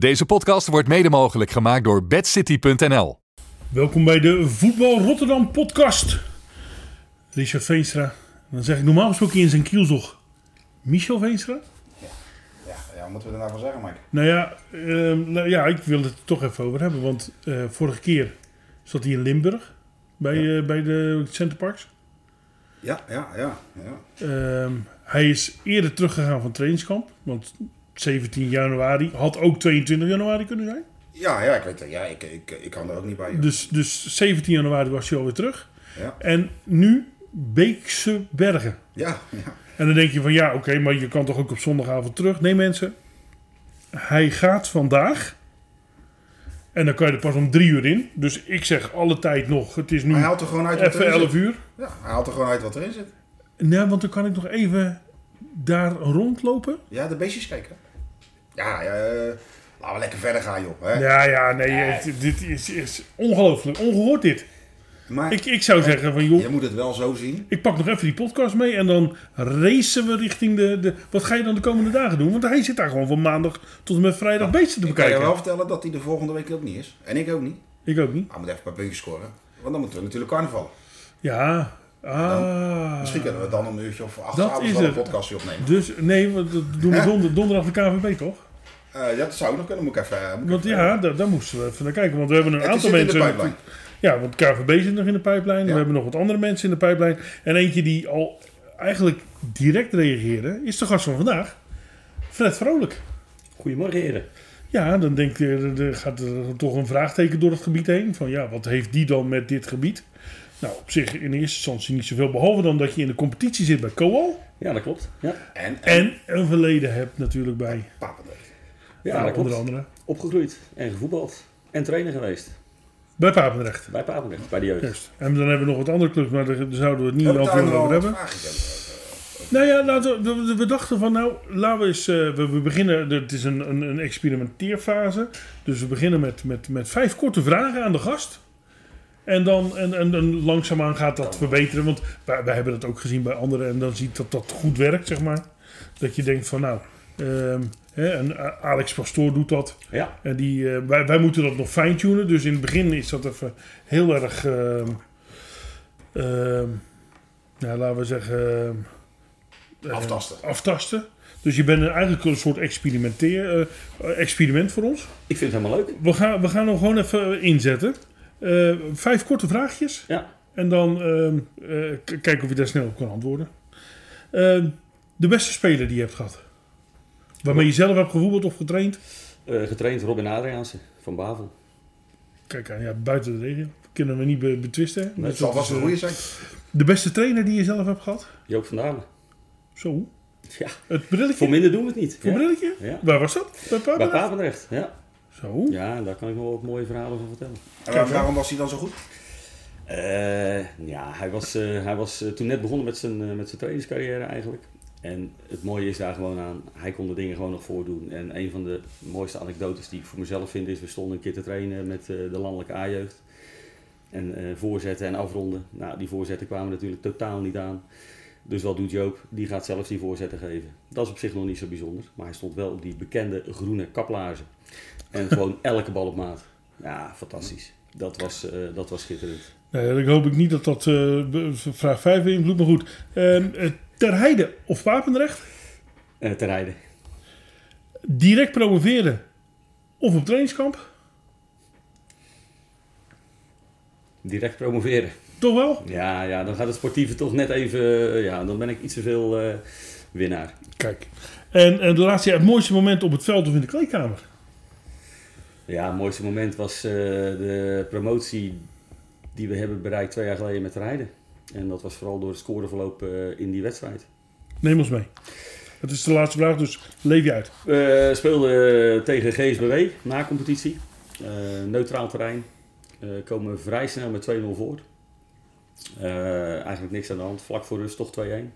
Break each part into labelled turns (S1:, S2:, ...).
S1: Deze podcast wordt mede mogelijk gemaakt door bedcity.nl.
S2: Welkom bij de Voetbal Rotterdam podcast. Richard Veenstra. Dan zeg ik normaal gesproken in zijn kielzog. Michel Veenstra?
S3: Ja, ja, wat moeten we er nou van zeggen, Mike?
S2: Nou ja, ehm, nou ja, ik wil het er toch even over hebben. Want eh, vorige keer zat hij in Limburg. Bij, eh, bij de Centerparks.
S3: Ja, ja, ja. ja.
S2: Ehm, hij is eerder teruggegaan van trainingskamp. Want 17 januari had ook 22 januari kunnen zijn.
S3: Ja, ja, ik weet het. Ja, ik, ik, ik kan er ook niet bij. joh.
S2: Dus, dus 17 januari was hij alweer terug.
S3: Ja,
S2: En nu Beekse Bergen.
S3: ja, ja.
S2: En dan denk je van ja, oké, maar je kan toch ook op zondagavond terug? Nee mensen, hij gaat vandaag. En dan kan je er pas om drie uur in. Dus ik zeg alle tijd nog, het is nu
S3: hij haalt er gewoon uit wat
S2: even
S3: erin
S2: 11
S3: zit.
S2: uur.
S3: Ja, hij haalt er gewoon uit wat erin zit.
S2: Nee, want dan kan ik nog even daar rondlopen.
S3: Ja, de beestjes kijken. Ja, ja eh, laten we lekker verder gaan, joh. Hè?
S2: Ja, ja, nee, het- dit is, is ongelooflijk. Ongehoord dit.
S3: Maar
S2: Ik, ik zou zeggen van joh,
S3: je moet het wel zo zien.
S2: ik pak nog even die podcast mee en dan racen we richting de, de... Wat ga je dan de komende dagen doen? Want hij zit daar gewoon van maandag tot en met vrijdag beesten te
S3: Ik kan je
S2: bekijken.
S3: wel vertellen dat hij de volgende week ook niet is. En ik ook niet.
S2: Ik ook niet.
S3: Hij moet even een paar puntjes scoren. Want dan moeten we natuurlijk carnaval.
S2: Ja. Ah.
S3: Misschien kunnen we dan een uurtje of acht
S2: Dat
S3: avonds wel een
S2: het.
S3: podcastje opnemen.
S2: Dus nee, dat doen we donder, donderdag de KVB toch?
S3: Eh, ja, dat zou ook nog kunnen. Moet ik even... moet ik
S2: Want
S3: even-
S2: ja, daar, daar moesten we even naar kijken. Want we hebben een
S3: Het
S2: aantal
S3: zit in de
S2: mensen.
S3: pijplijn.
S2: Ja, want KVB zit nog in de pijplijn.
S3: Ja.
S2: We hebben nog wat andere mensen in de pijplijn. En eentje die al eigenlijk direct reageerde, is de gast van vandaag. Fred Vrolijk.
S4: Goedemorgen heren.
S2: Ja, dan denk je, er- er gaat er toch een vraagteken door het gebied heen. Van ja, wat heeft die dan met dit gebied? Nou, op zich in eerste instantie niet zoveel. Behalve dan dat je in de competitie zit bij Coal.
S4: Ja, dat klopt. Ja,
S3: En, en,
S2: En een verleden hebt natuurlijk bij,
S3: Papendrecht.
S4: Ja, klopt.
S2: onder andere,
S4: Opgegroeid en gevoetbald. En trainer geweest.
S2: bij Papendrecht.
S4: Bij Papendrecht, bij de jeugd.
S2: Juist. En dan hebben we nog wat andere clubs, maar daar, zouden we het niet over
S3: wat
S2: hebben.
S3: over?
S2: Nou ja, laten we, we, we dachten van nou, laten we eens, eh, we, we beginnen, het is een, een, een experimenteerfase. Dus we beginnen met, met, met vijf korte vragen aan de gast. En dan en, en, en langzaamaan gaat dat verbeteren. Want wij, wij hebben dat ook gezien bij anderen. En dan ziet dat dat goed werkt, zeg maar. Dat je denkt van nou, ehm, en A- Alex Pastoor doet dat.
S4: Ja,
S2: En die, eh, wij, wij moeten dat nog fine-tunen. Dus in het begin is dat even heel erg... ehm, nou, laten we zeggen... eh,
S3: Aftasten.
S2: aftasten. Dus je bent eigenlijk een soort experimenteer, eh, experiment voor ons.
S4: ik vind het helemaal leuk.
S2: We gaan, we gaan hem gewoon even inzetten. Eh, vijf korte vraagjes.
S4: Ja,
S2: En dan eh, kijken of je daar snel op kan antwoorden. De beste speler die je hebt gehad. Waarmee je zelf hebt gevoetbald of getraind.
S4: eh, getraind Robin Adriaanse van Bavel.
S2: Kijk aan, ja, buiten de regio. Kunnen we niet be- betwisten.
S4: Nee,
S2: Dus
S3: Het zal
S2: dat
S3: vast een
S2: eh,
S3: goede zijn.
S2: De beste trainer die je zelf hebt gehad?
S4: Joop van Dalen.
S2: Zo.
S4: Ja,
S2: Het brilletje?
S4: voor minder doen we het niet.
S2: Voor
S4: Ja.
S2: brilletje?
S4: Ja.
S2: Waar was dat? Bij
S4: Bij
S2: Papa?
S4: Papendrecht, ja.
S2: Zo.
S4: Ja, daar kan ik nog wel wat mooie verhalen van vertellen.
S3: En waar- waarom was hij dan zo goed?
S4: Eh, ja, hij was, eh, hij was toen net begonnen met zijn, met zijn trainingscarrière eigenlijk. En het mooie is daar gewoon aan, hij kon de dingen gewoon nog voordoen. En een van de mooiste anekdotes die ik voor mezelf vind is, we stonden een keer te trainen met eh, de landelijke A-jeugd. En eh, voorzetten en afronden. Nou, die voorzetten kwamen natuurlijk totaal niet aan. Dus wat doet Joop? Die gaat zelf die voorzetten geven. Dat is op zich nog niet zo bijzonder. Maar hij stond wel op die bekende groene kaplaarzen. En gewoon elke bal op maat. Ja, fantastisch. Dat was, eh, dat was schitterend.
S2: Nou, ik hoop ik niet dat dat be- vraag 5 beïnvloedt, maar goed. Ehm, eh, ter Heide of Papendrecht?
S4: Eh te rijden.
S2: Direct promoveren of op trainingskamp?
S4: Direct promoveren.
S2: Toch wel?
S4: Ja, ja, dan gaat het sportieve toch net even... eh, Ja, dan ben ik iets te veel eh, winnaar.
S2: Kijk. En, en de laatste jaar, het mooiste moment op het veld of in de kleedkamer?
S4: Ja, het mooiste moment was de promotie die we hebben bereikt twee jaar geleden met rijden. En dat was vooral door het scoreverloop eh, in die wedstrijd.
S2: Neem ons mee. Het is de laatste vraag, dus leef je uit.
S4: We speelden tegen GSBW na competitie. Eh, neutraal terrein. Eh, komen vrij snel met 2-0 voor. Eh, eigenlijk niks aan de hand. Vlak voor rust toch 2-1.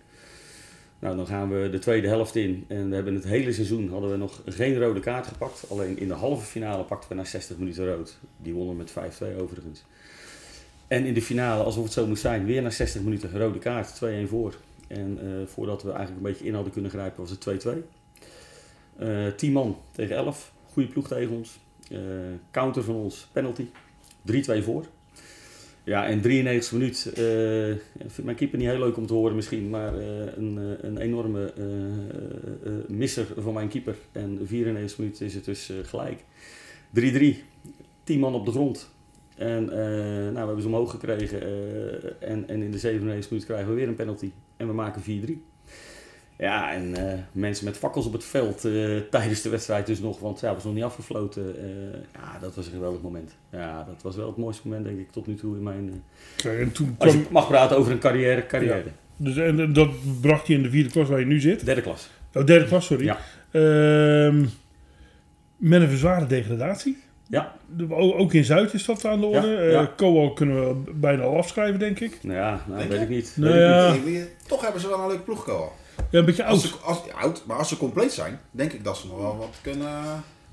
S4: Nou, dan gaan we de tweede helft in. En we hebben het hele seizoen hadden we nog geen rode kaart gepakt. Alleen in de halve finale pakten we na 60 minuten rood. Die wonnen met 5-2 overigens. En in de finale, alsof het zo moest zijn, weer na 60 minuten rode kaart. 2-1 voor. En eh, voordat we eigenlijk een beetje in hadden kunnen grijpen, was het 2-2. Eh 10 man tegen 11. goede ploeg tegen ons. Eh, counter van ons, penalty. 3-2 voor. Ja, en 93 minuut. eh, ik vind mijn keeper niet heel leuk om te horen misschien, maar eh, een, een enorme eh, misser van mijn keeper. En 94 minuut is het dus gelijk. 3-3. 10 man op de grond. En eh, nou, we hebben ze omhoog gekregen. eh, en, en in de 97 minuut krijgen we weer een penalty. En we maken 4-3. Ja, en eh, mensen met fakkels op het veld tijdens de wedstrijd dus nog, want ja, het was nog niet afgefloten. Ja, dat was een geweldig moment. Ja, dat was wel het mooiste moment denk ik tot nu toe in mijn...
S2: Kijk, en toen
S4: als
S2: kwam,
S4: je mag praten over een carrière, carrière.
S2: dus, en, dat bracht je in de vierde klas waar je nu zit.
S4: Derde klas.
S2: Oh, derde klas, sorry.
S4: Ja.
S2: Ehm, met een zware degradatie.
S4: Ja,
S2: Ook in Zuid is dat aan de orde.
S4: Ja,
S2: Eh
S4: ja.
S2: Coal kunnen we bijna al afschrijven, denk ik.
S4: nou ja, nou,
S3: Denk
S4: weet ik niet.
S2: Nou
S4: Weet ik
S2: ja.
S4: niet.
S3: Toch hebben ze wel een leuke ploeg gekomen.
S2: Ja, een beetje
S3: Als
S2: oud.
S3: ze, als, ja, oud, maar als ze compleet zijn, denk ik dat ze nog wel wat kunnen...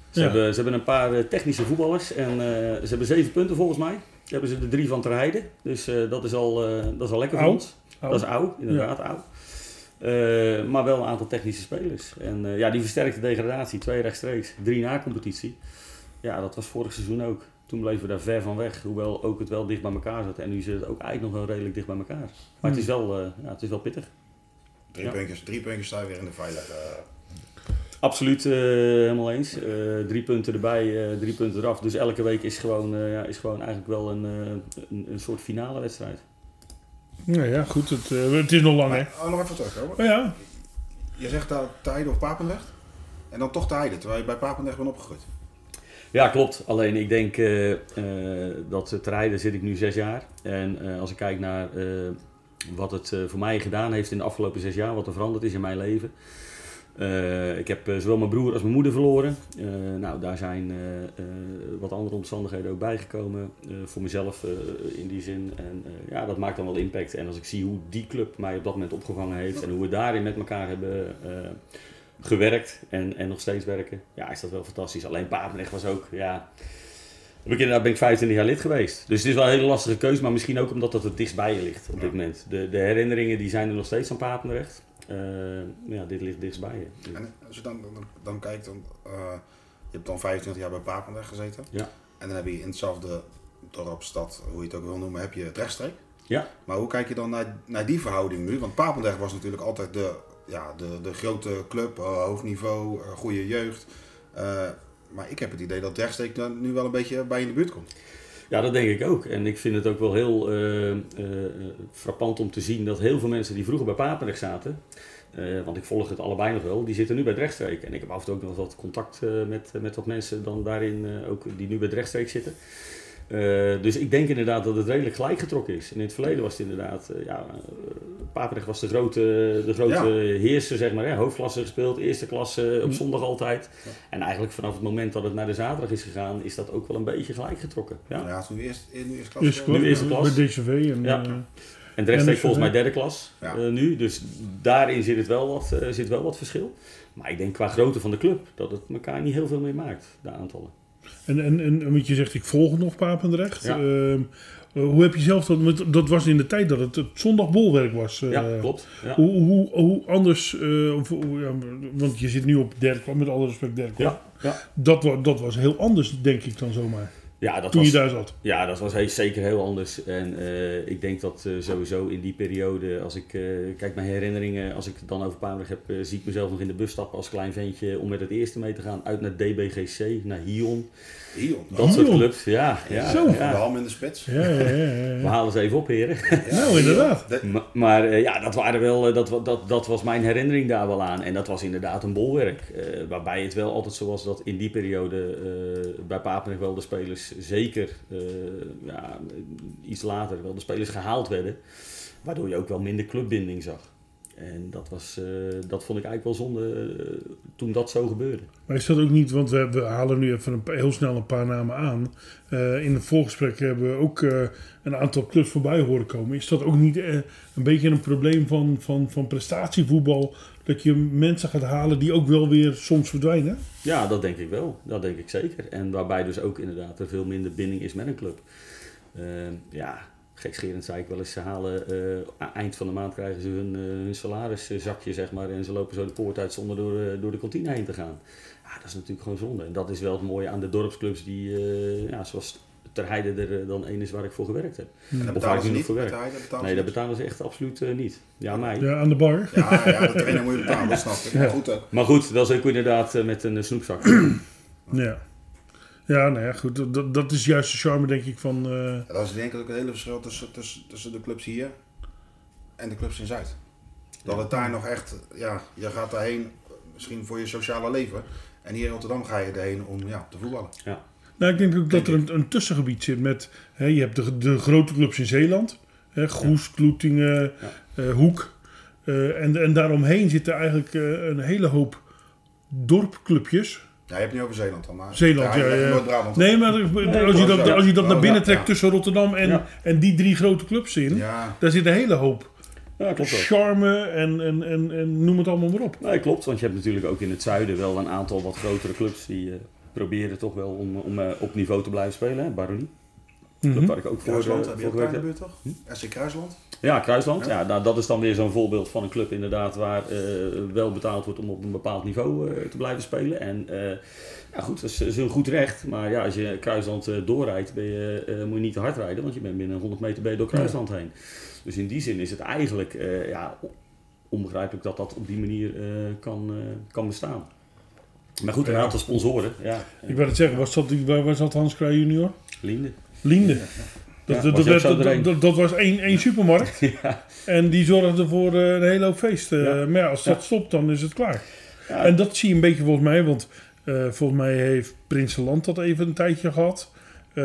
S4: Ze,
S2: Ja.
S4: hebben, ze hebben een paar eh, technische voetballers en eh, ze hebben zeven punten volgens mij. Daar hebben ze de drie van ter heide. Dus eh, dat, is al, eh, dat is al lekker voor
S2: Oud.
S4: ons.
S2: Oud.
S4: Dat is oud, inderdaad oud. Eh, maar wel een aantal technische spelers. En eh, ja, die versterkte degradatie, twee rechtstreeks, drie na competitie. Ja, dat was vorig seizoen ook. Toen bleven we daar ver van weg, hoewel ook het wel dicht bij elkaar zat. En nu zit het ook eigenlijk nog wel redelijk dicht bij elkaar. Maar het, is wel, eh, ja, het is wel pittig.
S3: Drie,
S4: Ja.
S3: puntjes, drie puntjes staan weer in de veilige...
S4: Absoluut eh, helemaal eens. Eh, drie punten erbij, eh, drie punten eraf. Dus elke week is gewoon, eh, ja, is gewoon eigenlijk wel een, eh, een, een soort finale wedstrijd.
S2: Nou ja, goed. Het, eh, het is nog lang, hè.
S3: Oh, nog even terug. Hoor.
S2: Maar ja,
S3: Je zegt dat Tijden of Papendrecht. En dan toch Tijden, terwijl je bij Papendrecht bent opgegroeid.
S4: Ja, klopt. Alleen ik denk eh, eh, dat te rijden zit ik nu zes jaar. En eh, als ik kijk naar wat het voor mij gedaan heeft in de afgelopen zes jaar, wat er veranderd is in mijn leven. Ik heb zowel mijn broer als mijn moeder verloren. Nou, daar zijn wat andere omstandigheden ook bijgekomen. voor mezelf in die zin. En ja, dat maakt dan wel impact. En als ik zie hoe die club mij op dat moment opgevangen heeft en hoe we daarin met elkaar hebben gewerkt en, en nog steeds werken, ja, is dat wel fantastisch. Alleen Papendrecht was ook, ja. Heb ik inderdaad ben ik 25 jaar lid geweest. Dus het is wel een hele lastige keuze, maar misschien ook omdat het het dichtst bij je ligt op dit moment. De, de herinneringen die zijn er nog steeds aan Papendrecht. Eh, ja, dit ligt dichtst bij je.
S3: En als je dan, dan, dan kijkt, dan, eh, je hebt dan 25 jaar bij Papendrecht gezeten.
S4: Ja.
S3: En dan heb je in hetzelfde dorp, stad, hoe je het ook wil noemen, heb je het rechtstreek.
S4: Ja.
S3: Maar hoe kijk je dan naar, naar die verhouding nu? Want Papendrecht was natuurlijk altijd de, ja, de, de grote club, eh, hoog niveau, eh, goede jeugd. Eh, maar ik heb het idee dat rechtstreek dan nu wel een beetje bij in de buurt komt.
S4: Ja, dat denk ik ook. En ik vind het ook wel heel frappant om te zien dat heel veel mensen die vroeger bij Papendrecht zaten, want ik volg het allebei nog wel, die zitten nu bij het rechtstreek. En ik heb af en toe ook nog wat contact met, met wat mensen dan daarin, ook die nu bij het rechtstreek zitten. Dus ik denk inderdaad dat het redelijk gelijk getrokken is. En in het verleden was het inderdaad, ja, Papendrecht was de grote, de grote
S3: Ja.
S4: heerser, zeg maar. Hè? Hoofdklasse gespeeld, eerste klasse, op zondag altijd. En eigenlijk vanaf het moment dat het naar de zaterdag is gegaan, is dat ook wel een beetje gelijk getrokken. Ja?
S3: Ja, nu eerst, nu.
S2: Eerste
S3: geworden.
S2: klas,
S4: Nu eerste klas.
S2: bij DCV. En,
S4: Ja.
S2: eh,
S4: En de rechtstreek
S2: En
S4: volgens mij derde klas
S3: Ja.
S4: eh, nu. Dus daarin zit, het wel wat, eh, zit wel wat verschil. Maar ik denk qua grootte van de club dat het elkaar niet heel veel meer maakt, de aantallen.
S2: en, en, en want je zegt, ik volg nog Papendrecht.
S4: Ja.
S2: Ehm, eh, hoe heb je zelf dat... Dat was in de tijd dat het het zondagbolwerk was. eh,
S4: ja, klopt. Ja.
S2: Hoe, hoe, hoe anders... eh, of, hoe- ja, want je zit nu op klas, met alle respect klas.
S4: Ja, ja.
S2: Dat, dat was heel anders, denk ik dan zomaar.
S4: Ja, dat
S2: Toen
S4: was,
S2: je daar zat.
S4: ja, dat was he- zeker heel anders. En eh, ik denk dat eh, sowieso in die periode, als ik eh, kijk mijn herinneringen, als ik het dan over Papendrecht heb, eh, zie ik mezelf nog in de bus stappen als klein ventje om met het eerste mee te gaan uit naar DBGC, naar Hion. Dat soort clubs, ja. ja,
S2: Zo.
S3: De
S4: ja.
S3: ham in de spits.
S2: Ja, ja, ja.
S4: We halen ze even op, heren.
S2: Nou, inderdaad.
S3: De-
S4: Ma- Maar eh, ja, dat, waren wel, eh, dat, dat, dat was mijn herinnering daar wel aan. En dat was inderdaad een bolwerk. Eh, waarbij het wel altijd zo was dat in die periode eh, bij Papendrecht wel de spelers zeker eh, ja, iets later wel de spelers gehaald werden. Waardoor je ook wel minder clubbinding zag. En dat, was, eh, dat vond ik eigenlijk wel zonde eh, toen dat zo gebeurde.
S2: Maar is dat ook niet, want we, we halen nu even een, heel snel een paar namen aan. Eh, in het voorgesprek hebben we ook een aantal clubs voorbij horen komen. Is dat ook niet een beetje een probleem van, van, van prestatievoetbal? Dat je mensen gaat halen die ook wel weer soms verdwijnen?
S4: Ja, dat denk ik wel. Dat denk ik zeker. En waarbij dus ook inderdaad er veel minder binding is met een club. Ehm, ja, gekscherend zei ik wel eens, ze halen eh, eind van de maand krijgen ze hun, uh, hun salariszakje, zeg maar. En ze lopen zo de poort uit zonder door, uh, door de kantine heen te gaan. Ja, dat is natuurlijk gewoon zonde. En dat is wel het mooie aan de dorpsclubs die, ja, zoals Ter Heide er dan één is waar ik voor gewerkt heb.
S3: En dat
S4: Of waar ik
S3: betalen ze niet?
S4: voor werk. Nee, dat betalen ze echt absoluut niet. Ja, mij.
S2: Ja, aan de bar.
S3: Ja, ja, de trainer moet je betalen, dat snap ik. Maar goed.
S4: Maar goed, dat is ook inderdaad eh, met een eh, snoepzak.
S2: Ja. Ja, nou ja, goed. Dat- Dat, dat is juist de charme, denk ik, van... eh,
S3: Ja, dat is denk ik ook het hele verschil tussen, tussen, tussen de clubs hier en de clubs in Zuid. Dat het daar nog echt, ja, je gaat daarheen misschien voor je sociale leven. En hier in Rotterdam ga je erheen om ja, te voetballen.
S2: Nou, ik denk ook dat er een, een tussengebied zit met... Hè, je hebt de, de grote clubs in Zeeland. Hè, Goes, Kloetingen, eh, Hoek. eh, en, en daaromheen zitten eigenlijk eh, een hele hoop dorpclubjes.
S3: Ja, je hebt niet over Zeeland dan, maar
S2: Zeeland, ja.
S3: Noord-Brabant.
S2: Nee, maar als je dat, als je dat naar binnen trekt
S3: Ja.
S2: tussen Rotterdam en,
S4: Ja.
S2: en die drie grote clubs in...
S3: Ja,
S2: Daar zit een hele hoop
S4: Ja, klopt
S2: charme en, en, en, en noem het allemaal maar op.
S4: Nee, klopt. Want je hebt natuurlijk ook in het zuiden wel een aantal wat grotere clubs die eh, proberen toch wel om, om eh, op niveau te blijven spelen. Hè? Baronie. Waar ik ook voor,
S3: Kruisland heb je ook daar toch? SC Kruisland?
S4: Ja, Kruisland.
S3: Ja.
S4: Ja, nou, dat is dan weer zo'n voorbeeld van een club inderdaad waar eh, wel betaald wordt om op een bepaald niveau eh, te blijven spelen. En eh, ja, goed, dat is, is een goed recht. Maar ja, als je Kruisland eh, doorrijdt, ben je, eh, moet je niet te hard rijden, want je bent binnen 100 meter ben je door Kruisland heen. Dus in die zin is het eigenlijk eh, ja, onbegrijpelijk dat dat op die manier eh, kan, eh, kan bestaan. Maar goed, een aantal sponsoren. Ja,
S2: Ik wou het zeggen, was dat, waar was dat Hans Kraaij junior?
S4: Linde.
S2: Linde. Dat,
S4: Ja,
S2: dat,
S4: was
S2: dat, dat,
S4: doorheen?
S2: dat- dat was één, één supermarkt.
S4: ja.
S2: En die zorgde voor eh, een hele hoop feest. Eh,
S4: Ja.
S2: Maar ja, als dat
S4: Ja.
S2: stopt, dan is het klaar.
S4: Ja.
S2: En dat zie je een beetje volgens mij. Want eh, volgens mij heeft Prinsenland dat even een tijdje gehad. Eh,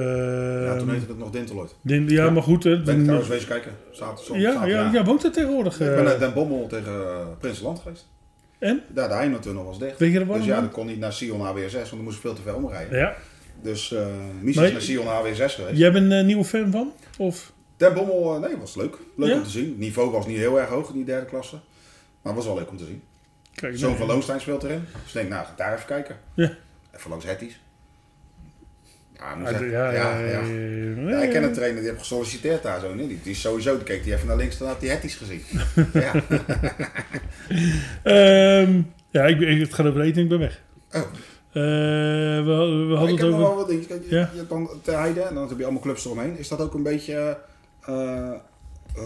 S3: Ja, toen heette het nog Dinteloid.
S2: Den- ja,
S4: Ja.
S2: maar goed. Hè,
S3: Ben ik trouwens wezen kijken. Zaterdag,
S2: ja,
S3: zaterdag,
S2: ja, ja, woont er tegenwoordig.
S3: Ik ben naar Den Bommel tegen uh, Prinsenland geweest.
S2: En?
S3: Ja, de Heinetunnel was dicht.
S2: Weet je er wat
S3: Dus ja, dat kon niet naar Sion HWSS, want dan moest ik veel te ver omrijden.
S2: Ja.
S3: Dus eh Mies
S2: Maar-
S3: is naar Sion HWSS geweest.
S2: Jij bent een eh, nieuwe fan van? Of?
S3: Den Bommel, eh, nee, was leuk. Leuk
S2: Ja?
S3: om te zien. Het niveau was niet heel erg hoog in die derde klasse. Maar het was wel leuk om te zien.
S2: Kijk,
S3: Zo'n
S2: nee.
S3: van Loonstein speelt erin. Dus ik denk, nou, daar even kijken.
S2: Ja.
S3: Even langs Hetties. Ja, moet
S2: Ja, ja,
S3: ja, ik ken een trainer die heeft gesolliciteerd daar zo. Nee, die, die is sowieso, die keek die even naar links, dan had die Hetties gezien. ja.
S2: Ehm, ja, ik, het gaat over eten, ik ben weg.
S3: Oh.
S2: Eh, we, we hadden
S3: ik
S2: het
S3: heb nog
S2: over...
S3: wel wat. Kijk, je,
S2: Ja.
S3: je hebt dan Ter Heide en dan heb je allemaal clubs eromheen. Is dat ook een beetje eh,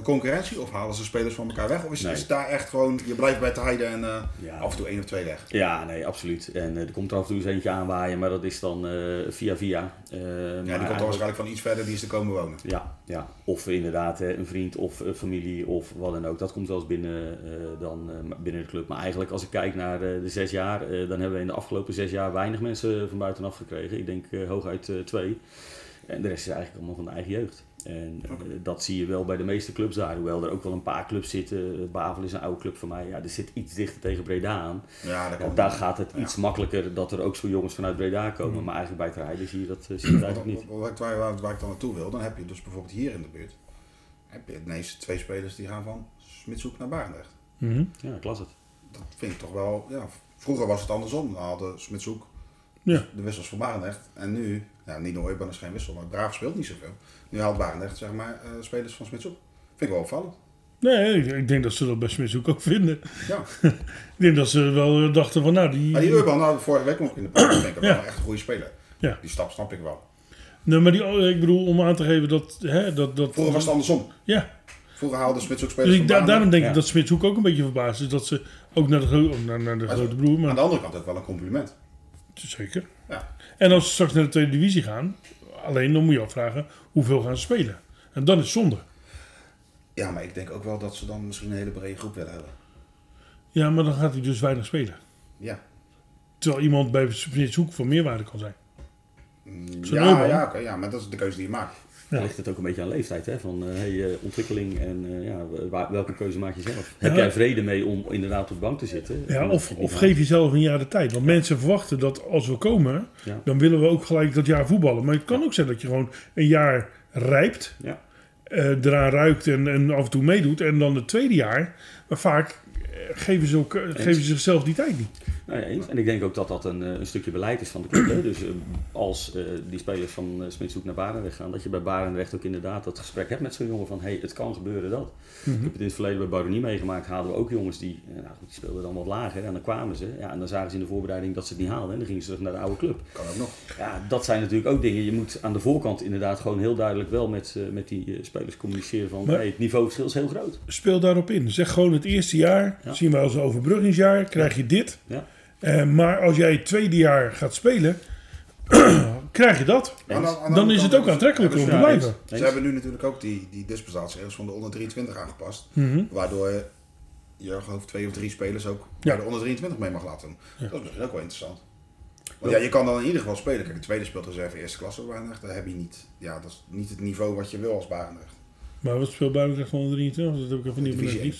S3: concurrentie? Of halen ze spelers van elkaar weg? Of is,
S4: Nee.
S3: is het daar echt gewoon, je blijft bij Ter Heide en eh,
S4: Ja.
S3: af en toe één of twee weg?
S4: Ja, nee, absoluut. En eh, er komt er af en toe eens eentje aanwaaien, maar dat is dan eh, via via. Eh,
S3: Ja, die komt dan
S4: eigenlijk-
S3: waarschijnlijk van iets verder, die is te komen wonen.
S4: Ja, ja, of inderdaad eh, een vriend of eh, familie of wat dan ook. Dat komt wel eens binnen, eh, dan, eh, binnen de club. Maar eigenlijk als ik kijk naar eh, de zes jaar, eh, dan hebben we in de afgelopen zes jaar weinig mensen van buitenaf gekregen. Ik denk eh, hooguit eh, twee. En de rest is eigenlijk allemaal van de eigen jeugd. En eh, dat zie je wel bij de meeste clubs daar. Hoewel er ook wel een paar clubs zitten. Eh, Bavel is een oude club van mij. Ja, er zit iets dichter tegen Breda aan.
S3: Ja, daar
S4: Ja, daar gaat het
S3: Ja.
S4: iets makkelijker dat er ook zo jongens vanuit Breda komen.
S2: Mm.
S4: Maar eigenlijk bij Terheide zie je dat, eh, zie je dat eigenlijk niet.
S3: Waar, waar, waar, waar ik dan naartoe wil, dan heb je dus bijvoorbeeld hier in de buurt heb je ineens twee spelers die gaan van Smitshoek naar Barendrecht.
S2: Mhm.
S4: Ja, klas het.
S3: Dat vind ik toch wel, ja, vroeger was het andersom. Dan hadden Smitshoek
S2: Ja.
S3: de wissels van Barendrecht. En nu, ja, Nino Euban is geen wissel, maar Braaf speelt niet zoveel. Nu haalt Barendrecht zeg maar eh, spelers van Smitshoek. Vind ik wel opvallend.
S2: Nee, ik, ik denk dat ze dat bij Smitshoek ook vinden.
S3: Ja.
S2: Ik denk dat ze wel eh, dachten van, nou, die...
S3: Maar die Urban hadden we vorige week nog in de podcast, denk ik,
S2: Ja.
S3: wel echt een goede speler.
S2: Ja.
S3: Die stap snap ik wel.
S2: Nee, maar die, oh, ik bedoel, om aan te geven dat... Hè, dat, dat
S3: Vroeger was het andersom.
S2: Ja,
S3: Vroeger haalde Smitshoek
S2: dus
S3: spelers
S2: ik, da-
S3: Barendrecht.
S2: daarom denk
S4: Ja.
S2: ik dat Smitshoek ook een beetje verbaasd is. Dat ze ook naar de, naar, naar de
S3: Maar
S2: grote broer,
S3: Aan
S2: maar
S3: de andere kant ook wel een compliment.
S2: zeker. En als ze straks naar de tweede divisie gaan, alleen dan moet je afvragen, hoeveel gaan ze spelen? En dan is zonde.
S3: Ja, maar ik denk ook wel dat ze dan misschien een hele brede groep willen hebben.
S2: Ja, maar dan gaat hij dus weinig spelen.
S3: Ja.
S2: Terwijl iemand bij Smitshoek van meerwaarde kan zijn.
S3: Mm,
S2: Zo'n
S3: Ja, ja, oké, ja, maar dat is de keuze die je maakt.
S2: Ja.
S4: Ligt het ook een beetje aan leeftijd, hè? Van eh, hey, eh, ontwikkeling en eh, ja, welke keuze maak je zelf? Heb jij vrede mee om inderdaad op de bank te zitten?
S2: Ja, of, of geef jezelf een jaar de tijd. Want mensen verwachten dat als we komen, dan willen we ook gelijk dat jaar voetballen. Maar het kan ook zijn dat je gewoon een jaar rijpt,
S4: Ja.
S2: eraan ruikt en, en af en toe meedoet. En dan het tweede jaar, Maar vaak geven ze, ook, geven ze zichzelf die tijd niet.
S4: Nou ja, eens. En ik denk ook dat dat een, eh, een stukje beleid is van de club. Hè? Dus eh, als eh, die spelers van uh, Smitshoek naar Barendrecht gaan, dat je bij Barendrecht ook inderdaad dat gesprek hebt met zo'n jongen van hey, het kan gebeuren dat.
S2: Mhm.
S4: Ik heb het in het verleden bij Baronie meegemaakt, hadden we ook jongens die, nou goed, die speelden dan wat lager en dan kwamen ze. Ja, en dan zagen ze in de voorbereiding dat ze het niet haalden en dan gingen ze terug naar de oude club.
S3: Kan ook nog.
S4: Ja, dat zijn natuurlijk ook dingen. Je moet aan de voorkant inderdaad gewoon heel duidelijk wel met, met die eh, spelers communiceren van
S2: Maar-
S4: hey, het niveauverschil is heel groot.
S2: Speel daarop in. Zeg gewoon het eerste jaar,
S4: Ja.
S2: Zien we als overbruggingsjaar, krijg je dit.
S4: Ja.
S2: Eh, maar als jij het tweede jaar gaat spelen, krijg je dat. Dan is het ook aantrekkelijk om te blijven.
S4: eens.
S3: Ze hebben nu natuurlijk ook die, die dispensatieregels van de onder 23 aangepast.
S2: Mhm.
S3: Waardoor je, je geloof twee of drie spelers ook
S2: Ja.
S3: bij de onder 23 mee mag laten doen.
S2: Ja.
S3: Dat is misschien ook wel interessant. Want ja, je kan dan in ieder geval spelen. Kijk, de tweede speelt reserve eerste klasse Barendrecht. Dat heb je niet. Ja, dat is niet het niveau wat je wil als Barendrecht.
S2: Maar wat speelt Buitenrecht van 23? Dat heb ik even niet
S3: Divisie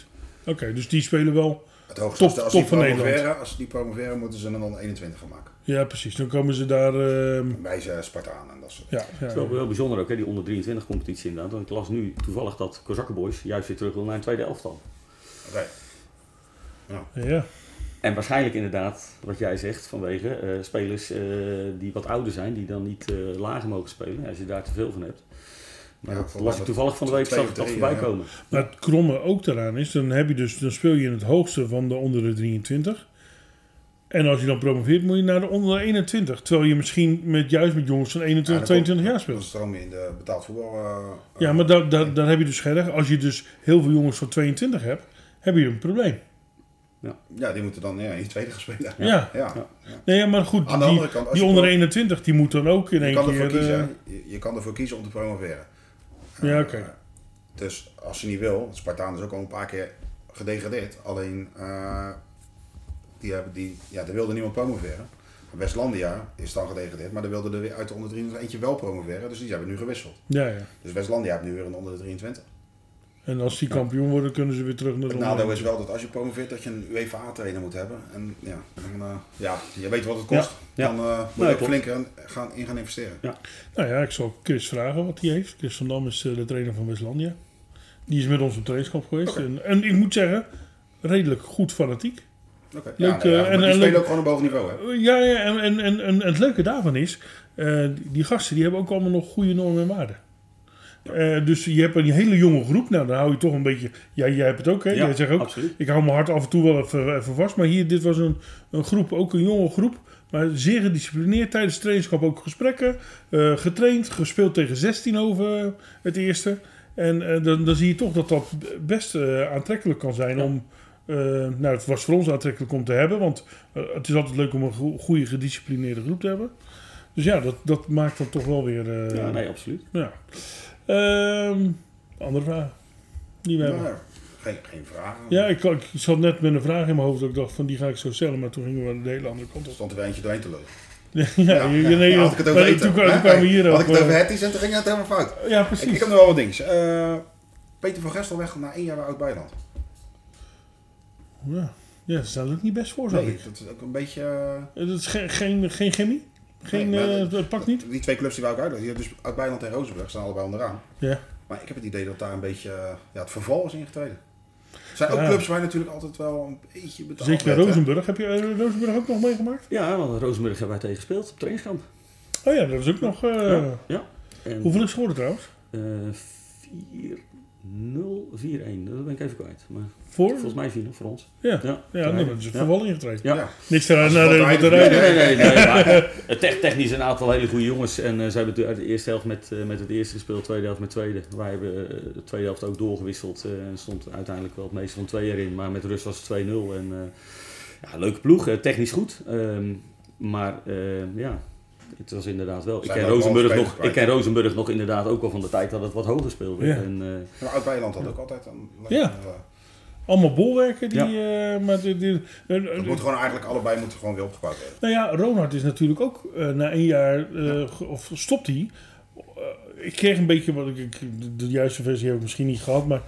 S2: Oké, dus die spelen wel.
S3: Het hoogste
S2: Top-
S3: als
S2: top van
S3: promoveren,
S2: Nederland.
S3: Als die promoveren, moeten ze een onder 21 gaan maken.
S2: Ja, precies. Dan komen ze daar. ehm,
S3: Bij ze Spartaan en dat soort
S2: ja,
S4: Het
S2: ja,
S4: is wel, wel bijzonder ook, hè, die onder 23 competitie inderdaad. Want ik las nu toevallig dat Kozakkenboys juist weer terug wil naar een tweede elftal.
S3: Oké.
S2: ja.
S4: En waarschijnlijk inderdaad, wat jij zegt, vanwege eh, spelers eh, die wat ouder zijn, die dan niet eh, lager mogen spelen, als je daar te veel van hebt. Maar
S3: Ja,
S4: dat las ik toevallig van de week, zag ik dat voorbij
S3: ja.
S4: komen.
S2: Maar het kromme ook daaraan is, dan, heb je dus, dan speel je in het hoogste van de onder de 23. En als je dan promoveert, moet je naar de onder de 21. Terwijl je misschien met, juist met jongens van 21, 22 jaar speelt.
S3: stroom je in de betaald voetbal. eh,
S2: Ja, maar daar, daar, daar heb je dus geen. Als je dus heel veel jongens van 22 hebt, heb je een probleem.
S3: Ja, die moeten dan ja, in de tweede gaan spelen.
S2: Ja.
S3: ja.
S4: Ja.
S3: ja.
S2: Nee, ja, maar goed,
S3: Aan de
S2: die,
S3: andere kant,
S2: die onder
S3: pro-
S2: 21, die moet dan ook in één keer...
S3: kiezen.
S2: eh,
S3: je kan ervoor kiezen om te promoveren.
S2: Ja,
S3: Eh,
S2: oké.
S3: dus als je niet wil, Spartaan is ook al een paar keer gedegradeerd. Alleen, eh, die, hebben die, ja, daar wilde niemand promoveren. Westlandia is dan gedegradeerd, maar daar wilde er weer uit de onder 23 eentje wel promoveren. Dus die hebben nu gewisseld.
S2: ja, ja.
S3: Dus Westlandia heeft nu weer een onder de 23.
S2: En als die kampioen worden, kunnen ze weer terug naar de
S3: Het nadeel is wel dat als je promoveert, dat je een UEFA-trainer moet hebben. En ja, dan, eh, ja, je weet wat het kost.
S4: Ja, ja.
S3: Dan eh, moet
S4: Nee,
S3: je
S4: klopt.
S3: flink aan- gaan, in gaan investeren.
S2: Nou ja, ik zal Chris vragen wat hij heeft. Chris van Dam is eh, de trainer van Westlandia. Die is met ons op trainingskamp geweest. En, en ik moet zeggen, redelijk goed fanatiek. Leuk,
S3: ja, ja,
S2: en-
S3: die
S2: en
S3: spelen ook gewoon op hoog niveau. Hè?
S2: Ja, ja en, en, en, en het leuke daarvan is, die, die gasten die hebben ook allemaal nog goede normen en waarden. Eh, dus je hebt een hele jonge groep. Nou, dan hou je toch een beetje... Ja, jij hebt het ook, hè?
S4: Ja,
S2: jij zegt ook,
S4: absoluut.
S2: ik hou mijn hart af en toe wel even, even vast. Maar hier, dit was een, een groep, ook een jonge groep. Maar zeer gedisciplineerd tijdens de trainingskamp ook gesprekken. eh, getraind, gespeeld tegen 16 over het eerste. En eh, dan, dan zie je toch dat dat best eh, aantrekkelijk kan zijn
S4: Ja.
S2: om... eh, nou, het was voor ons aantrekkelijk om te hebben. Want eh, het is altijd leuk om een go- goede gedisciplineerde groep te hebben. Dus ja, dat, dat maakt dan toch wel weer... eh,
S4: Ja, nee, absoluut.
S2: ja. Ehm, andere vraag die we hebben.
S3: Nou, geen, geen vragen.
S2: Ja, ik, ik zat net met een vraag in mijn hoofd. Dat ik dacht van die ga ik zo stellen. Maar toen gingen we de hele andere kant op.
S3: stond er eentje doorheen te lullen.
S2: ja, nee,
S3: had ik het over eten.
S2: Toen, kwamen we hier
S3: Had ik het over
S2: eh,
S3: hetties en toen ging het helemaal fout.
S2: Ja, precies.
S3: ik heb nog wel wat dingen. Eh, Peter van Gestel weg na één jaar bij Oud-Bijland.
S2: Ja, ja, ze staan er ook niet best voor,
S3: Nee, dat is ook een beetje... eh,
S2: Het is geen, geen, geen chemie? Geen,
S3: nee,
S2: eh, pakt niet?
S3: Die twee clubs die wou ik uitleggen. Dus uit Bijland en Rozenburg staan allebei onderaan.
S2: Ja.
S3: Maar ik heb het idee dat daar een beetje eh, ja, het verval is ingetreden. Er zijn ook clubs waar je natuurlijk altijd wel een beetje betaald
S2: Zeker Rozenburg. Heb je eh, Rozenburg ook nog meegemaakt?
S4: Ja, want Rozenburg hebben wij tegen gespeeld op trainingskamp.
S2: Oh ja, dat is ook nog...
S4: Ja.
S2: Hoeveel is het trouwens?
S4: 4-1 041, dat ben ik even kwijt. Maar? Volgens mij vielen voor ons.
S2: Ja,
S4: ja,
S2: ja dat is
S4: een
S2: verwalling getraind.
S4: Ja.
S2: Niks
S3: eraan
S2: naar de batterij.
S4: Nee, nee, nee. nee maar, eh, technisch een aantal hele goede jongens. En eh, uh, zij hebben uit de eerste helft met, eh, met het eerste gespeeld, tweede helft met tweede. Wij hebben de tweede helft ook doorgewisseld. en stond uiteindelijk wel het meeste van twee erin. Maar met rust was het 2-0. En ja, leuke ploeg, technisch goed. Ehm, maar ja, het was inderdaad wel. Ik ken, Rozenburg nog,
S3: kwijt.
S4: ik ken Rozenburg nog inderdaad ook wel van de tijd dat het wat hoger speelde.
S2: Ja.
S4: En, eh,
S3: Maar Oud-Bijland had ook altijd een...
S2: Ja.
S3: eh,
S2: Allemaal bolwerken die... eh, maar die, die-
S3: Het moet gewoon eigenlijk allebei moeten gewoon weer opgebouwd worden.
S2: Nou ja, Ronald is natuurlijk ook eh, na een jaar, eh, of stopt hij. Ik kreeg een beetje, wat ik, ik- de, juiste versie heb ik misschien niet gehad, maar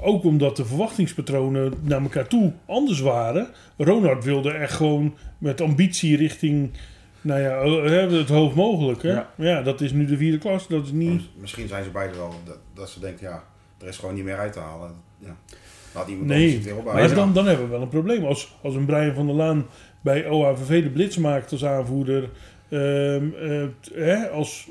S2: ook omdat de verwachtingspatronen naar elkaar toe anders waren. Ronald wilde echt gewoon met ambitie richting, nou ja, eh, het hoog mogelijk. Hè?
S4: Ja.
S2: Ja. dat is nu de vierde klas, dat is niet...
S3: Misschien zijn ze beide wel dat, dat ze denken, ja, er is gewoon niet meer uit te halen. Ja.
S2: Nee,
S3: het
S2: maar dan, dan hebben we wel een probleem. Als, als een Brian van der Laan bij OHVV de blitz maakt als aanvoerder, ehm, eh, t- hè, als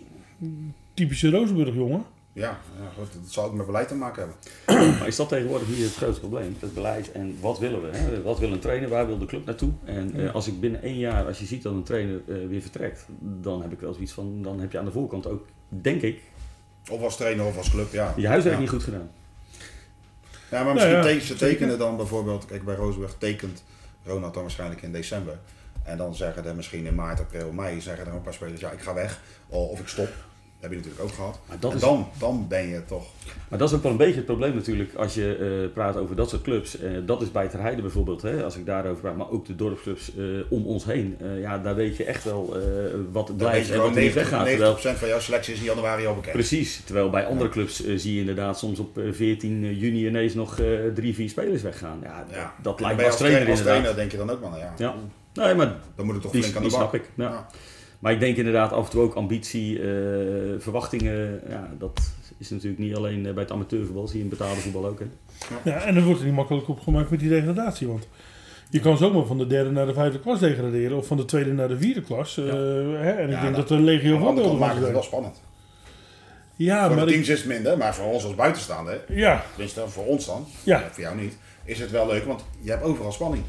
S2: typische Rozenburg jongen.
S3: Ja, ja goed, dat zal ook met beleid te maken hebben.
S4: Maar is dat tegenwoordig hier het grootste probleem? Het beleid en wat willen we? Hè? Wat wil een trainer? Waar wil de club naartoe? En eh, als ik binnen één jaar, als je ziet dat een trainer eh, weer vertrekt, dan heb ik wel zoiets van, dan heb je aan de voorkant ook, denk ik,
S3: Of als trainer of als club, ja.
S4: je huiswerk
S3: ja.
S4: niet goed gedaan.
S3: Ja, maar misschien
S2: Nou ja,
S3: te- ze tekenen dan bijvoorbeeld, kijk bij Rozenburg tekent Ronald dan waarschijnlijk in december. En dan zeggen er misschien in maart, april, mei, zeggen er een paar spelers, ja ik ga weg. Of of ik stop. Dat heb je natuurlijk ook gehad.
S4: Maar dat
S3: en
S4: is-
S3: dan, dan ben je toch...
S4: Maar dat is ook wel een beetje het probleem natuurlijk als je eh, praat over dat soort clubs. Eh, dat is bij Ter Heide bijvoorbeeld, hè, als ik daarover praat, maar ook de dorpsclubs eh, om ons heen. Ja, daar weet je echt wel wat
S3: Dan
S4: blijft en wat niet
S3: 90%,
S4: weggaat.
S3: 90
S4: Terwijl,
S3: van jouw selectie is in januari al bekend.
S4: precies, terwijl bij andere clubs zie je inderdaad soms op eh, 14 juni ineens nog drie, vier spelers weggaan. Ja, dat,
S3: Ja.
S4: dat
S3: En
S4: lijkt me als trainer
S3: als trainer denk je dan ook wel, ja,
S4: Ja. Nee, maar
S3: dan moet het toch
S4: die,
S3: flink aan de bak.
S4: snap ik. Ja. Maar ik denk inderdaad af en toe ook ambitie, eh, verwachtingen. Ja, dat is natuurlijk niet alleen eh, bij het amateurvoetbal, zie je in betaalde voetbal ook. Hè.
S2: Ja, en dat wordt er niet makkelijk op gemaakt met die degradatie. Want je kan zomaar van de derde naar de vijfde klas degraderen. Of van de tweede naar de vierde klas. eh, hè, en ik
S3: Ja,
S2: denk
S3: dat-
S2: dat er legio van
S3: maakt het wel spannend.
S2: Ja,
S3: voor
S2: maar
S3: de
S2: ik,
S3: teams is het minder, maar voor ons als buitenstaander,
S2: ja,
S3: tenminste voor ons dan,
S2: ja.
S3: voor jou niet, is het wel leuk, want je hebt overal spanning.